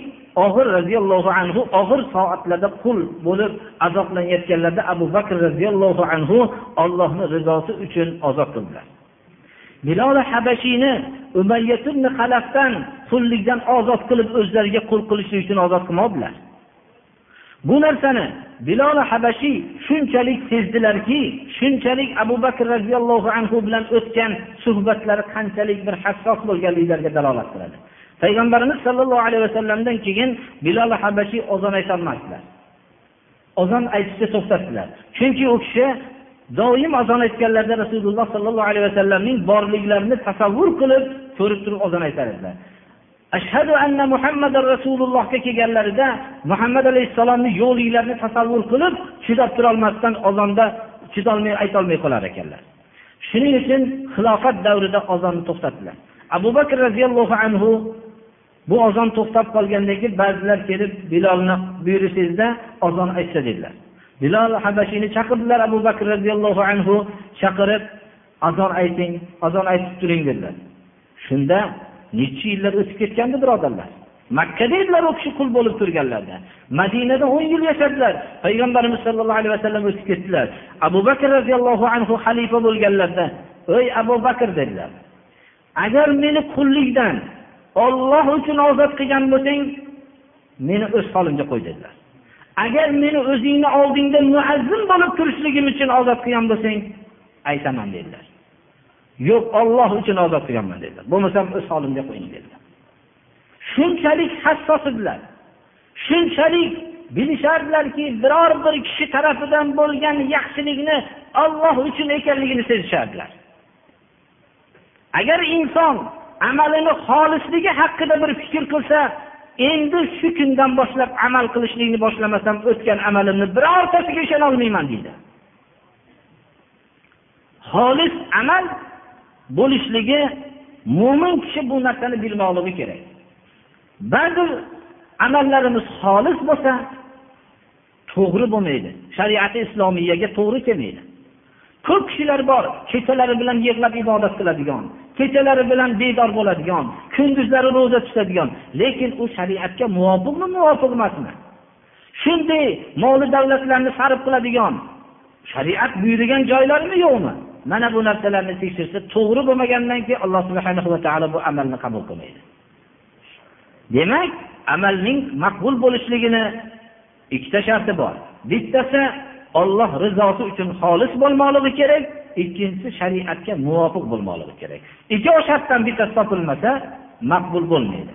og'ir roziyallohu anhu og'ir soatlarda qul bo'lib azoblanayotganlarida abu bakr roziyallohu anhu ollohni rizosi uchun ozod qildilar. Bilol habashiyni umayyatibn halafdan qullikdan ozod qilib o'zlariga qul qilishlik uchun ozod qilmadilar. Bu narsani bilol habashiy shunchalik sezdilarki shunchalik abu bakr roziyallohu anhu bilan o'tgan suhbatlari qanchalik bir hassos bo'lganliklariga dalolat qiladi. Payg'ambarimiz sollallohu alayhi vasallamdan keyin bilol habashiy ozon aytolmasdilar ozon aytishni to'xtatdilar. Chunki u kishi doim azon aytganlarida rasululloh sollallohu alayhi vasallamning borliklarini tasavvur qilib ko'rib turib ozon aytar edilar. Ashhadu anna muhammadan rasulullohga kelganlarida muhammad alayhissalomni yo'qliklarini tasavvur qilib chidab turolmasdan ozonda chidolmay aytolmay qolar ekanlar. Shuning uchun xilofat davrida ozonni to'xtatdilar. Abu bakr roziyallohu anhu bu ozon to'xtab qolgandan keyin ba'zilar kelib bilolni buyursangizda ozon aytsa dedilar. Bilol habashiyni chaqirdilar abu bakr roziyallohu anhu chaqirib azon ayting azon aytib turing dedilar. Shunda necha yillar o'tib ketgandi birodarlar. Makkada edilar u kishi qul bo'lib turganlarda madinada o'n yil yashadilar. Payg'ambarimiz sollallohu alayhi vasallam o'tib ketdilar. Abu bakr roziyallohu anhu xalifa bo'lganlarida ey abu bakr dedilar. Agar meni qullikdan olloh uchun ozod qilgan bo'lsang meni o'z holimga qo'y dedilar. Agar meni o'zingni oldingda muazzim bo'lib turishligim uchun ozod qilgan bo'lsang aytaman dedilar. Yo'q olloh uchun ozod qilganman dedilar. Bo'lmasam o'z holimga qo'ying dedilar. Shunchalik hassos edilar. Shunchalik bilishardilarki biror bir kishi tarafidan bo'lgan yaxshilikni olloh uchun ekanligini sezishardilar. Agar inson amalini xolisligi haqida bir fikr qilsa endi shu kundan boshlab amal qilishlikni boshlamasam o'tgan amalimni birortasiga ishonolmayman deydi. Xolis amal bo'lishligi mo'min kishi bu narsani bilmoqligi kerak. Ba'zi amallarimiz xolis bo'lsa to'g'ri bo'lmaydi. Shariati islomiyaga to'g'ri kelmaydi. Ko'p kishilar bor kechalari bilan yig'lab ibodat qiladigan kechalari bilan bedor bo'ladigan kunduzlari ro'za tutadigan lekin u shariatga muvofiqmi muvofiq emasmi shunday moli davlatlarni sarf qiladigan shariat buyurgan joylarmi yo'qmi? Mana bu narsalarni tekshirsa to'g'ri bo'lmagandan keyin alloh subhana va taolo bu amalni qabul qilmaydi. Demak amalning maqbul bo'lishligini ikkita sharti bor. Bittasi olloh rizosi uchun xolis bo'lmoqligi kerak ikkinchisi shariatga muvofiq bo'lmoqligi kerak. Ikkovi shartdan bittasi topilmasa maqbul bo'lmaydi.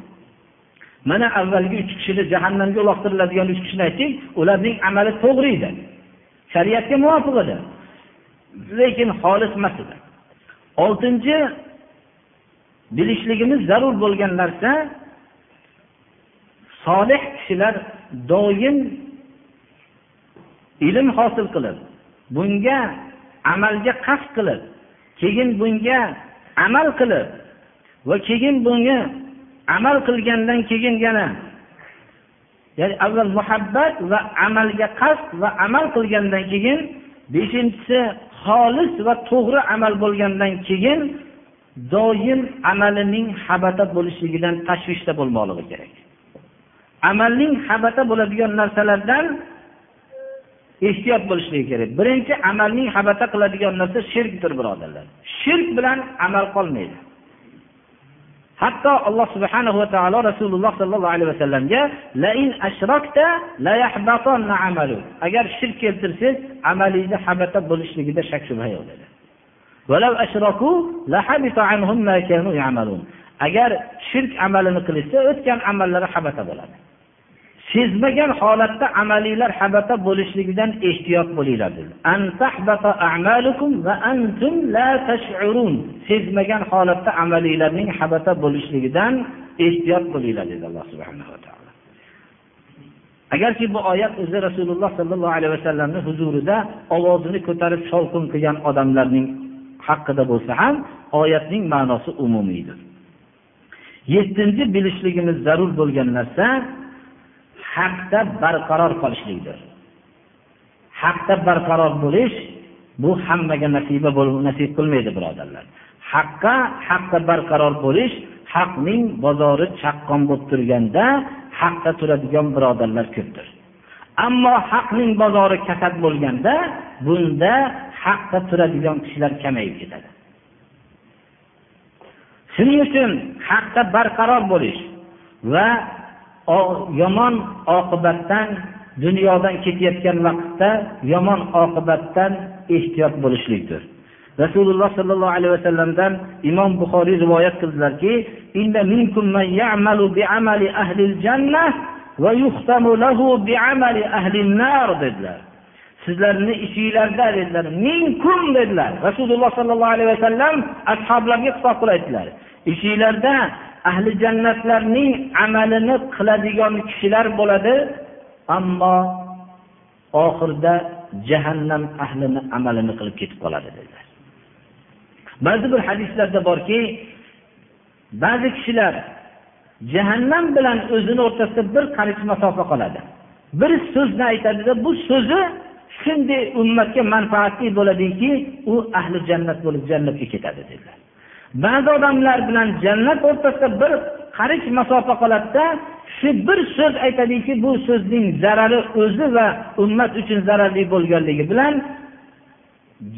Mana avvalgi uch kishini jahannamga uloqtiriladigan uch kishini aytdik ularning amali to'g'ri edi shariatga muvofiq edi. Lekin xolis emas edi. Oltinchi bilishligimiz zarur bo'lgan narsa solih kishilar doim ilm hosil qilib bunga amalga qasd qilib keyin bunga amal qilib va keyin bunga amal qilgandan keyin yana ya'ni avval muhabbat va amalga qasd va amal qilgandan keyin beshinchisi xolis va to'g'ri amal bo'lgandan keyin doim amalining habata bo'lishligidan tashvishda bo'lmoqligi kerak. Amalning habata bo'ladigan narsalardan ehtiyot bo'lishligi kerak. Birinchi amalning habata qiladigan narsa shirkdir birodarlar. Shirk bilan amal qolmaydi. Hatto alloh subhanahu va taolo rasululloh sollallohu alayhi vasallamga lain ashrakta la yahbatanna amalu. Agar shirk keltirsangiz amalingizni habata bo'lishligida shak shubha yo'q dedi. Agar shirk amalini qilishsa o'tgan amallari habata bo'ladi. Sezmagan holatda amaliylar habata bo'lishligidan ehtiyot bo'linglar sezmagan holatda amaliylarning habata bo'lishligidan ehtiyot bo'linglar dedi alloh subhanahu va taolo. Agarki bu oyat o'zi rasululloh sollallohu alayhi vasallamni huzurida ovozini ko'tarib shovqin qilgan odamlarning haqida bo'lsa ham oyatning ma'nosi umumiydir yettinchi bilishligimiz zarur bo'lgan narsa haqda barqaror qolishlikdir. Haqda barqaror bo'lish bu hammaga nasiba nasib qilmaydi birodarlar. Haqqa haqda barqaror bo'lish haqning bozori chaqqon bo'lib turganda haqda turadigan birodarlar ko'pdir. Ammo haqning bozori kasad bo'lganda bunda haqda turadigan kishilar kamayib ketadi. Shuning uchun haqda barqaror bo'lish va yomon oqibatdan dunyodan ketayotgan vaqtda yomon oqibatdan ehtiyot bo'lishlikdir. Rasululloh sollallohu alayhi vasallamdan imom buxoriy rivoyat qildilarki dedilar. Sizlarni ishinglarda dedilar. Minkum dedilar. Rasululloh sollallohu alayhi vasallam ashoblarga xitob qilib aytdilar ishinglarda ahli jannatlarning amalini qiladigan kishilar bo'ladi ammo oxirida jahannam ahlini amalini qilib ketib qoladi dedilar. Ba'zi bir hadislarda borki ba'zi kishilar jahannam bilan o'zini o'rtasida bir qarich masofa qoladi. Bir so'zni aytadida bu so'zi shunday ummatga manfaatli bo'ladiki u ahli jannat bo'lib jannatga ketadi dedilar. Ba'zi odamlar bilan jannat o'rtasida bir qarich masofa qoladida shu bir so'z aytadiki bu so'zning zarari o'zi va ummat uchun zararli bo'lganligi bilan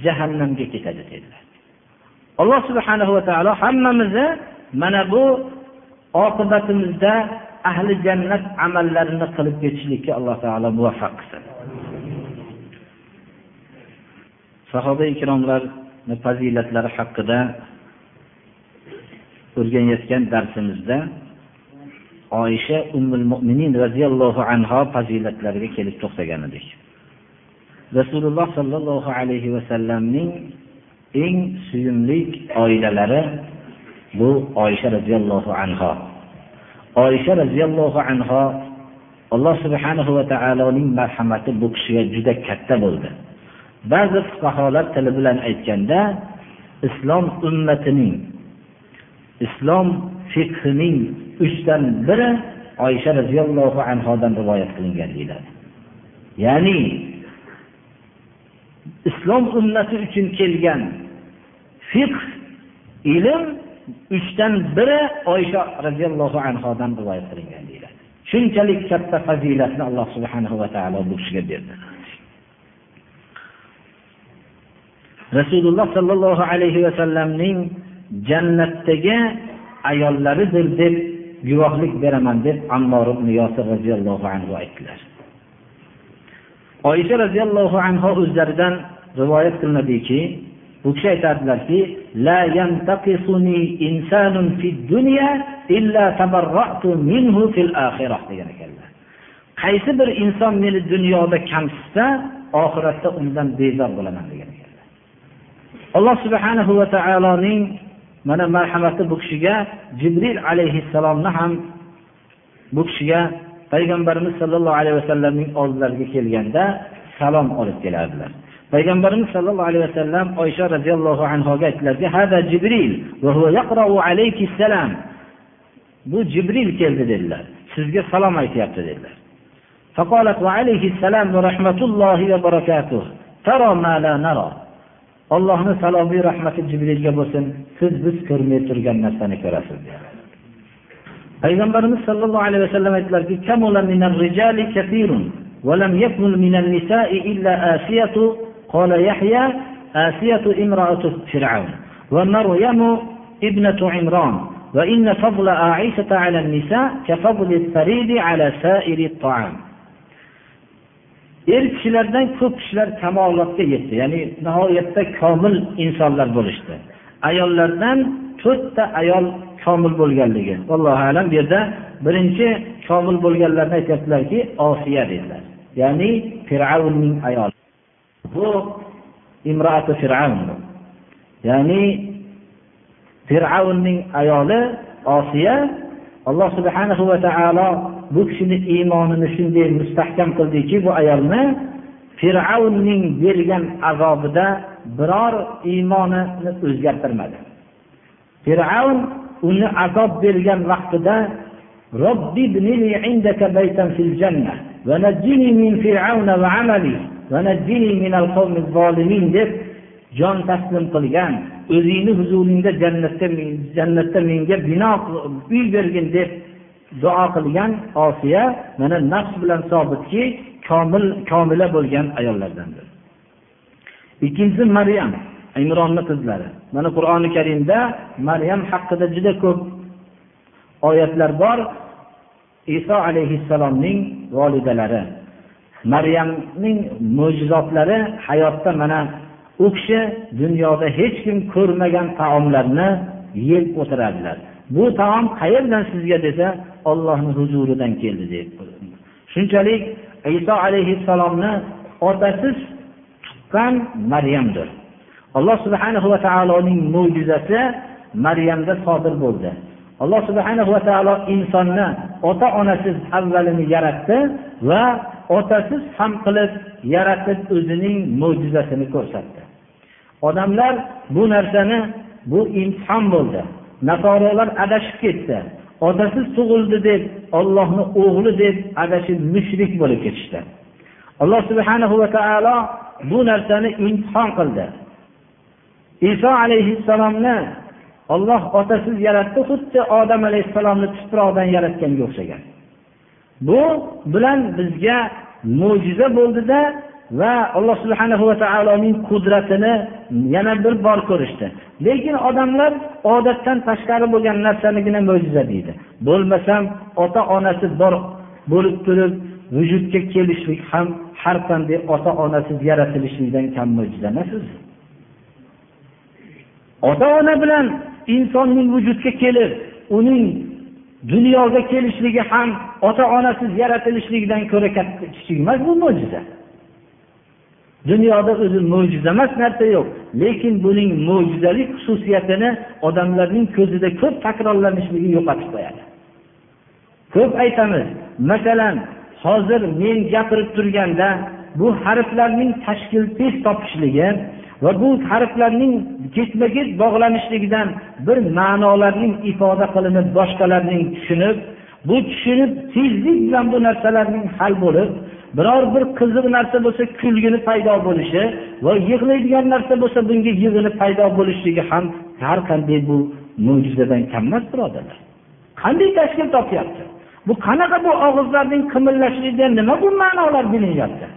jahannamga ketadi dedilar. Alloh subhanahu va taolo hammamizni mana bu oqibatimizda ahli jannat amallarini qilib ketishlikka alloh taolo muvaffaq qilsin. Sahoba ikromlarni fazilatlari haqida o'rganayotgan darsimizda oysha ummul mo'minin roziyallohu anho fazilatlariga kelib to'xtagan edik. Rasululloh sollallohu alayhi vasallamning eng suyumli oilalari bu oysha roziyallohu anho oysha roziyallohu anho alloh subhanahu va taoloning marhamati bu kishiga juda katta bo'ldi. Ba'zi fuqarolar tili bilan aytganda islom ummatining islom fiqhining uchdan biri oysha roziyallohu anhodan rivoyat qilingan deyiladi. Ya'ni islom ummati uchun kelgan fiqh ilm uchdan biri oysha roziyallohu anhodan rivoyat qilingan deyiladi. Shunchalik katta fazilatni alloh subhanahu va taolo bu kishiga berdi. Rasululloh sollallohu alayhi vasallamning jannatdagi ayollaridir deb guvohlik beraman deb ammor ibn yosir roziyallohu anhu aytdilar. Oysha roziyallohu anhu o'zlaridan rivoyat qilinadiki bu kishi aytadilarki la yantaqisuni insanun fid dunya illa tabarra'tu minhu fil akhirah degan ekanlar. Qaysi bir inson meni dunyoda kamsitsa oxiratda undan bezor bo'laman degan ekanlar. Alloh subhanahu va taoloning mana marhamati bu kishiga jibril alayhissalomni ham bu kishiga payg'ambarimiz sollallohu alayhi vasallamning oldilariga kelganda salom olib kelardilar payg'ambarimiz sollallohu alayhi vasallam oysha roziyallohu anhoga aytdilarki hada jibril bu jibril keldi dedilar sizga salom aytyapti dedilar فقالت وعليه السلام ورحمة الله وبركاته ترى ما لا نرى allohni salomiy rahmati jibrilga bo'lsin siz biz ko'rmay turgan narsani ko'rasiz payg'ambarimiz sollallohu alayhi vasallam aytdilarki ولم يكمل من النساء إلا آسية قال يحيى آسية امرأة فرعون ومريم ابنة عمران وإن فضل عائشة على النساء كفضل الثريد على سائر الطعام er kishilardan ko'p kishilar kamolotga yetdi. Ya'ni nihoyatda komil insonlar bo'lishdi. Ayollardan to'rtta ayol komil bo'lganligi. Allohu alam bu yerda birinchi komil bo'lganlarni aytyaptilarki osiya dedilar. Ya'ni fir'avnning ayoli. Bu imroati fir'avn ya'ni fir'avnning ayoli osiya. Alloh subhanahu va taolo bu kishini iymonini shunday mustahkam qildiki bu ayolni fir'avnning bergan azobida biror iymonini o'zgartirmadi fir'avn uni azob bergan vaqtida robbi عندك بيتا في الجنة ونجني من فرعون وعملي ونجني من القوم الظالمين deb jon taslim qilgan o'zingni huzuringda jannatda jannatda menga bino uy bergin deb duo qilgan osiya mana nafs bilan sobitki komil komila bo'lgan ayollardandir. Ikkinchisi maryam imronni qizlari. Mana qur'oni karimda maryam haqida juda ko'p oyatlar bor. Iso alayhissalomning volidalari maryamning mo'jizotlari hayotda mana u kishi dunyoda hech kim ko'rmagan taomlarni yeb o'tiradilar. Bu taom qayerdan sizga desa ollohni huzuridan keldi deb shunchalik iso alayhissalomni otasi tuqqan maryamdir. Alloh subhanahu va taoloning mo'jizasi maryamda sodir bo'ldi. Alloh subhanahu va taolo insonni ota onasiz avvalini yaratdi va otasiz ham qilib yaratib o'zining mo'jizasini ko'rsatdi. Odamlar bu narsani bu imtihon bo'ldi. Nasorolar adashib ketdi. Otasiz tug'ildi deb ollohni o'g'li deb adashib mushrik bo'lib ketishdi. Alloh subhanahu va taolo bu narsani imtihon qildi. Iso alayhissalomni olloh otasiz yaratdi xuddi odam alayhissalomni tuproqdan yaratganga o'xshagan. Bu bilan bizga mo'jiza bo'ldida va alloh subhanahu va taoloning qudratini yana bir bor ko'rishdi. Lekin odamlar odatdan tashqari bo'lgan narsanigina mo'jiza deydi. Bo'lmasam ota onasi bor bo'lib turib vujudga kelishlik ham har qanday ota onasiz yaratilishlikdan kam mo'jiza emas ota ona bilan insonning vujudga kelib uning dunyoga kelishligi ham ota onasiz yaratilishligidan ko'ra katta kichik emas bu mo'jiza. Dunyoda o'zi mo'jiza emas narsa yo'q. Lekin buning mo'jizalik xususiyatini odamlarning ko'zida ko'p takrorlanishligi yo'qotib qo'yadi. Ko'p aytamiz masalan hozir men gapirib turganda bu harflarning tashkil tez topishligi va bu harflarning ketma ket bog'lanishligidan bir ma'nolarning ifoda qilinib boshqalarning tushunib bu tushunib tezlik bilan bu narsalarning hal bo'lib biror bir qiziq narsa bo'lsa kulgini paydo bo'lishi va yig'laydigan narsa bo'lsa bunga yig'ini paydo bo'lishligi ham har qanday bu mo'jizadan kam emas birodarlar. Qanday tashkil topyapti? Bu qanaqa bu og'izlarning qimillashligidan nima bu ma'nolar bilinyapti?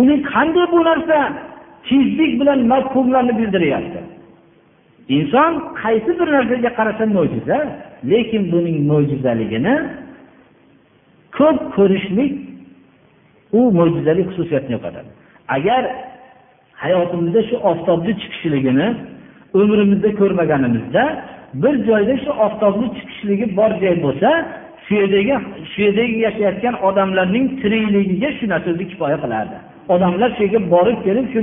Uning qanday bu narsa tezlik bilan mafhumlarni bildiryapti inson qaysi bir narsaga qarasa mo'jiza lekin buning mo'jizaligini ko'p ko'rishlik u mo'jizali xususiyatni yo'qotadi. Agar hayotimizda shu oftobni chiqishligini umrimizda ko'rmaganimizda bir joyda shu oftobni chiqishligi bor joy bo'lsa shu yerdagi shu yerdagi yashayotgan odamlarning tirikligiga shu narsa o'zi kifoya qilardi. Odamlar shu yerga borib kelib shu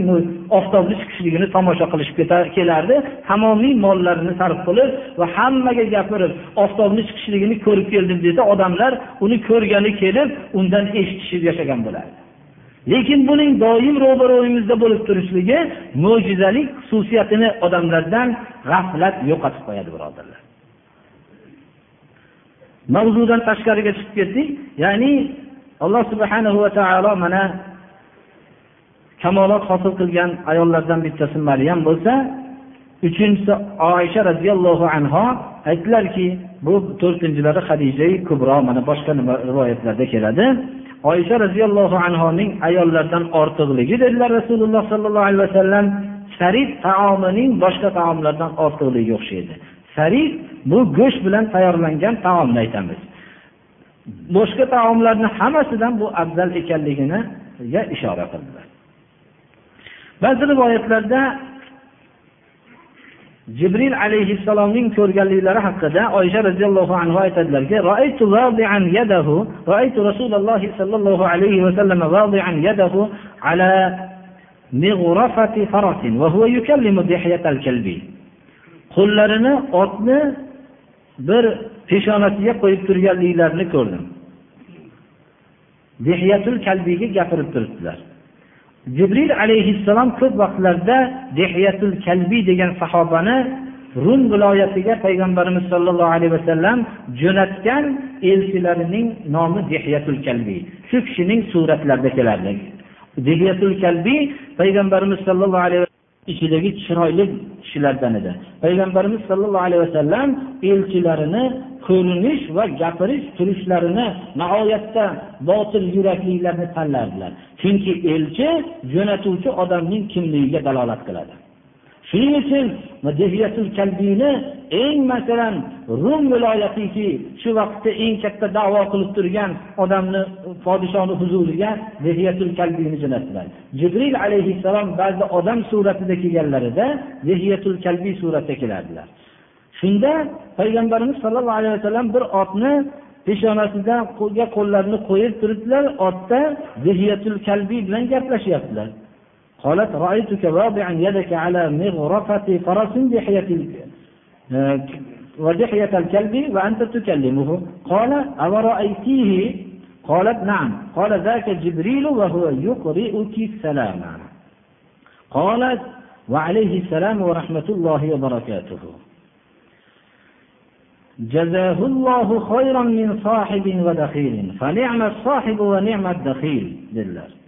oftobni chiqishligini tomosha qilishib kelardi. Tamomiy mollarini sarf qilib va hammaga gapirib oftobni chiqishligini ko'rib keldim desa odamlar uni ko'rgani kelib undan eshitishib yashagan bo'lardi. Lekin buning doim ro'baro'yimizda bo'lib turishligi mo'jizalik xususiyatini odamlardan g'aflat yo'qotib qo'yadi birodarlar. Mavzudan tashqariga chiqib ketdik. Ya'ni alloh subhanahu va taolo mana kamolot hosil qilgan ayollardan bittasi maryam bo'lsa uchinchisi oysha roziyallohu anho aytdilarki bu to'rtinchilari hadija kubro mana boshqa rivoyatlarda keladi. Oysha roziyallohu anhoning ayollardan ortiqligi dedilar rasululloh sollallohu alayhi vasallam sarid taomining boshqa taomlardan ortiqligiga o'xshaydi. Sarid bu go'sht bilan tayyorlangan taomni aytamiz. Boshqa taomlarni hammasidan bu afzal ekanligini ishora qildilar. ba'zi rivoyatlarda jibril alayhissalomning ko'rganliklari haqida oysha roziyallohu anhu aytadilarki رأيت رسول الله صلى الله عليه وسلم واضعا يده على مغرفة فرس وهو يكلم دحية الكلب qo'llarini otni bir peshonasiga qo'yib turganliklarini ko'rdim dehyatul kalbiyga gapirib turibdilar Jibril alayhissalom ko'p vaqtlarda dehyatul kalbiy degan sahobani rum viloyatiga payg'ambarimiz sollallohu alayhi vasallam jo'natgan elchilarining nomi dehyatul kalbiy shu kishining suratlarida kelardi dehyatul kalbiy payg'ambarimiz sollallohu alayhi ichidagi chiroyli kishilardan edi. Payg'ambarimiz sollallohu alayhi vasallam elchilarini ko'rinish va gapirish turishlarini nihoyatda botil yuraklilarni tanlardilar. Chunki elchi jo'natuvchi odamning kimligiga dalolat qiladi. Shuning uchun kalbiyni eng masalan rum viloyatiki shu vaqtda eng katta davo qilib turgan odamni podishoni huzuriga dehiyatul kalbiyni jo'natdilar jibril alayhissalom ba'zi odam suratida kelganlarida dehiyatul kalbiy suratda kelardilar. Shunda payg'ambarimiz sollallohu alayhi vasallam bir otni peshonasida qo'lga qo'llarini qo'yib turibdilar otda dehiyatul kalbiy bilan gaplashyaptilar. قالت رأيتك واضعا يدك على مغرفة فرس دحية ودحية الكلب وأنت تكلمه. قال أورأيتيه؟ قالت نعم. قال ذاك جبريل وهو يقرئك السلام قالت وعليه السلام ورحمة الله وبركاته. جزاه الله خيرا من صاحب ودخيل. فنعم الصاحب ونعم الدخيل لله.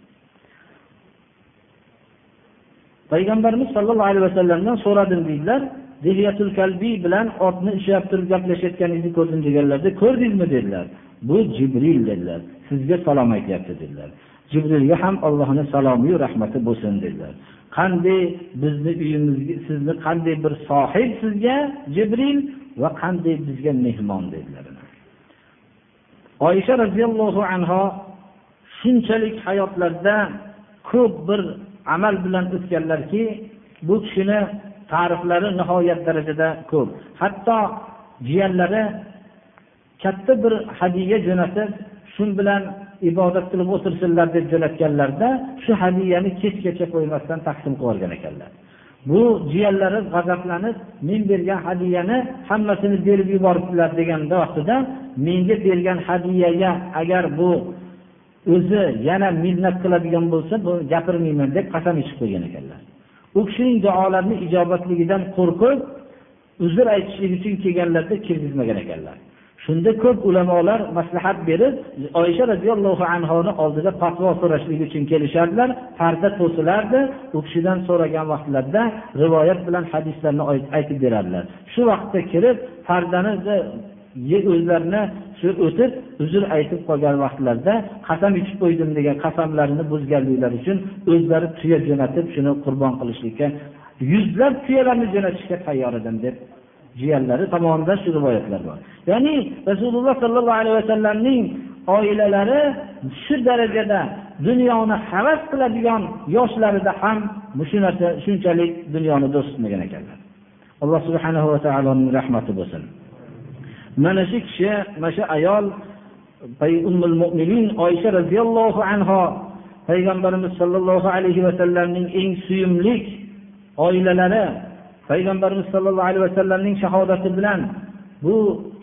Payg'ambarimiz sollallohu alayhi vasallamdan so'radim deydilar dehyatul kalbiy bilan otni ishlab turib gaplashayotganingizni ko'rdim deganlarda ko'rdingizmi dedilar. Bu jibril dedilar. Sizga salom aytyapti dedilar. Jibrilga ham allohni salomiyu rahmati bo'lsin dedilar. Qanday bizni uyimizga sizni qanday bir sohib sizga jibril va qanday bizga mehmon dedilar. Oysha roziyallohu anho shunchalik hayotlarida ko'p bir amal bilan o'tganlarki bu kishini ta'riflari nihoyat darajada ko'p. Hatto jiyanlari katta bir hadya jo'natib shu bilan ibodat qilib o'tirsinlar deb jo'natganlarida shu hadyani kechgacha qo'ymasdan taqsim qilib yuborgan ekanlar. Bu jiyanlari g'azablanib men bergan hadyani hammasini berib yuboribdilar degan vaqtida menga bergan hadiyaga agar bu o'zi yana minnat qiladigan bo'lsa bu gapirmayman deb qasam ichib qo'ygan ekanlar. U kishining duolarini ijobatligidan qo'rqib uzr aytishlik uchun kelganlarda kirgizmagan ekanlar. Shunda ko'p ulamolar maslahat berib oysha roziyallohu anhoni oldida fatvo so'rashlik uchun kelishardilar parda to'silardi u kishidan so'ragan vaqtlarida rivoyat bilan hadislarni aytib berardilar. Shu vaqtda kirib pardani o'zlarini shu o'tib uzr aytib qolgan vaqtlarida qasam ichib qo'ydim degan qasamlarini buzganliklari uchun o'zlari tuya jo'natib shuni qurbon qilishlikka yuzlab tuyalarni jo'natishga tayyor edim deb jiyanlari tomonidan shu rivoyatlar bor. Ya'ni rasululloh sollallohu alayhi vasallamning oilalari shu darajada dunyoni havas qiladigan yoshlarida ham shu narsa shunchalik dunyoni do'st tutmagan ekanlar. Alloh subhanahu va taoloning rahmati bo'lsin. Mana shu kishi mana shu ayol ummul mo'minin oysha roziyallohu anho payg'ambarimiz sollallohu alayhi vasallamning eng suyumli oilalari payg'ambarimiz sollallohu alayhi vasallamning shahodati bilan bu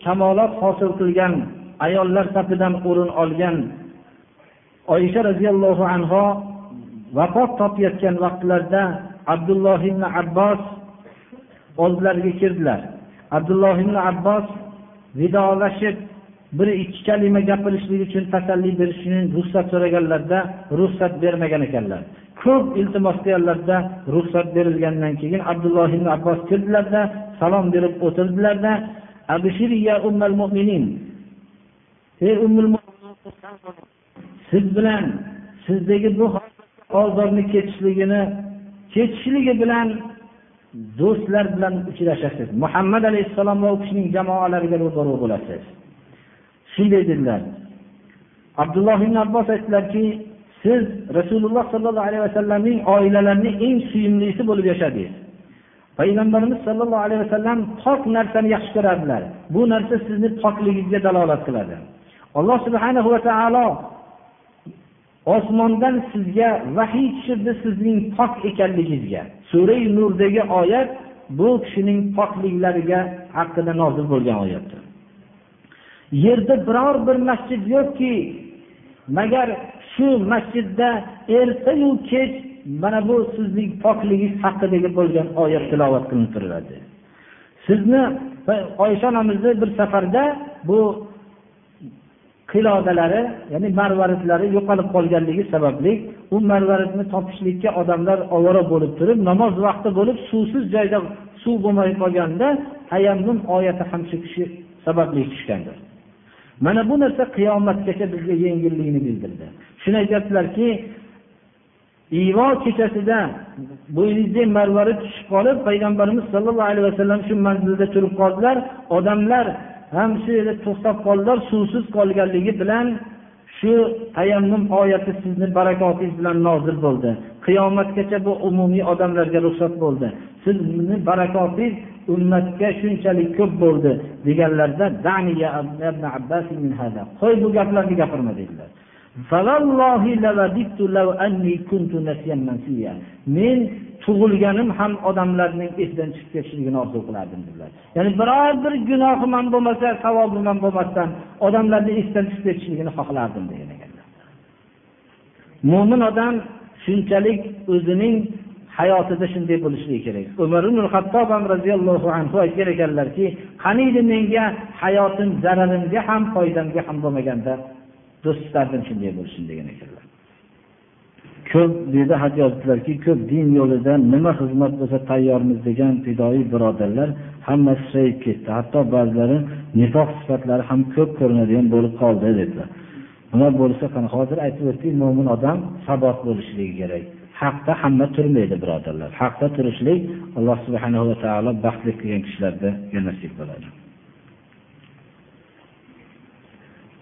kamolot hosil qilgan ayollar safidan o'rin olgan oysha roziyallohu anho vafot topayotgan vaqtlarida abdulloh ibn abbos oldilariga kirdilar. Abdulloh ibn abbos vidolashib bir ikki kalima gapirishlik uchun tasalli berish uchun ruxsat so'raganlarda ruxsat bermagan ekanlar. Ko'p iltimos qilganlarda ruxsat berilgandan keyin abdulloh ibn abbos kirdilarda salom berib o'tirdilarda ey ummul siz bilan sizdagi bu ozorni ketishligini ketishligi bilan do'stlar bilan uchrashasiz. Muhammad alayhissalom va u kishining jamoalariga ro'baro bo'lasiz. Shunday dedilar. Abdulloh ibn abbos aytdilarki siz rasululloh sollallohu alayhi vasallamning oilalarini eng suyimlisi bo'lib yashadingiz. Payg'ambarimiz sollallohu alayhi vasallam pok narsani yaxshi ko'rardilar. Bu narsa sizni pokligingizga dalolat qiladi. Alloh subhanahu va taolo osmondan sizga vahiy tushirdi sizning pok ekanligingizga. Surai nurdagi oyat bu kishining pokliklariga haqida nozil bo'lgan oyatdir. Yerda biror bir masjid yo'qki magar shu masjidda ertayu kech mana bu sizning pokligingiz haqidagi bo'lgan oyat tilovat qilinib turiladi sizni oysha onamizni bir safarda bu qilodalari ya'ni marvaritlari yo'qolib qolganligi sababli u marvaridni topishlikka odamlar ovora bo'lib turib namoz vaqti bo'lib suvsiz joyda suv bo'lmay qolganda tayammum oyati ham shu kishi sababli tushgandir. Mana bu narsa qiyomatgacha bizga yengillikni bildirdi. Shuni aytyaptilarki ivo kechasida bo'yningizga marvarid tushib qolib payg'ambarimiz sollallohu alayhi vasallam shu manzilda turib qoldilar. Odamlar ham shu yerda to'xtab qoldilar suvsiz qolganligi bilan shu tayammum oyati sizni barakotingiz bilan nozil bo'ldi. Qiyomatgacha bu umumiy odamlarga ruxsat bo'ldi. Sizni barakotingiz ummatga shunchalik ko'p bo'ldi deganlarda qo'y bu gaplarni gapirma dedilar. Men tug'ilganim ham odamlarning esidan chiqib ketishligini orzu qilardim dedilar. Ya'ni biror bir gunohim ham bo'lmasa savobim ham bo'lmasdan odamlarni esidan chiqib ketishligini xohlardim degan ekanlar. Mo'min odam shunchalik o'zining hayotida shunday bo'lishligi kerak. Umar ibn hattob ham roziyallohu anhu aytgan ekanlarki qaniydi menga hayotim zararimga ham foydamga ham bo'lmaganda do'stlardan shunday bo'lishsin degan ekanlar. Ko'p deydi xat yozibdilarki ko'p din yo'lida nima xizmat bo'lsa tayyormiz degan fidoyi birodarlar hammasi susayib ketdi. Hatto ba'zilari nifoq sifatlari ham ko'p ko'rinadigan bo'lib qoldi dedilar. Nima bo'lsa qani hozir aytib o'tdik mo'min odam sabot bo'lishligi kerak. Haqda hamma turmaydi birodarlar. Haqda turishlik alloh subhanahu va taolo baxtli qilgan kishilarda nasib bo'ladi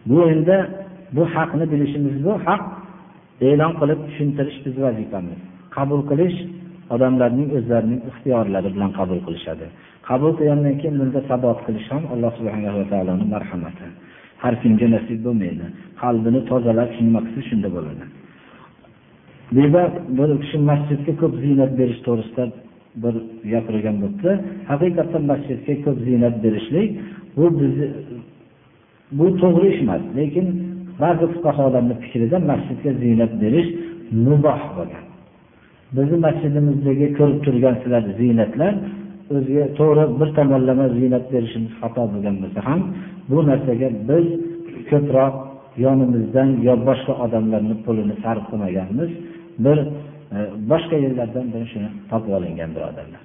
bu endi bu haqni bilishimiz bu haq e'lon qilib tushuntirish biz vazifamiz. Qabul qilish odamlarning o'zlarining ixtiyorlari bilan qabul qilishadi. Qabul qilgandan keyin bunda sabot qilish ham alloh subhanava taoloni marhamati. Har kimga nasib bo'lmaydi. Qalbini tozalab nima qilsa shunda bo'ladi. Bu yerda bir kishi masjidga ko'p ziynat berish to'g'risida bir gapirgan bo'libdi. Haqiqatdan masjidga ko'p ziynat berishlik bu bizni bu to'g'ri ish emas lekin ba'zi fuqarolarni fikrida masjidga ziynat berish muboh bo'lgan. Bizni masjidimizdagi ko'rib turgansizlar ziynatlar o'ziga to'g'ri bir tomonlama ziynat berishimiz xato bo'lgan bo'lsa ham bu narsaga biz ko'proq yonimizdan yo boshqa odamlarni pulini sarf qilmaganmiz. Bir e, boshqa yerlardan bir shuni topib olingan birodarlar.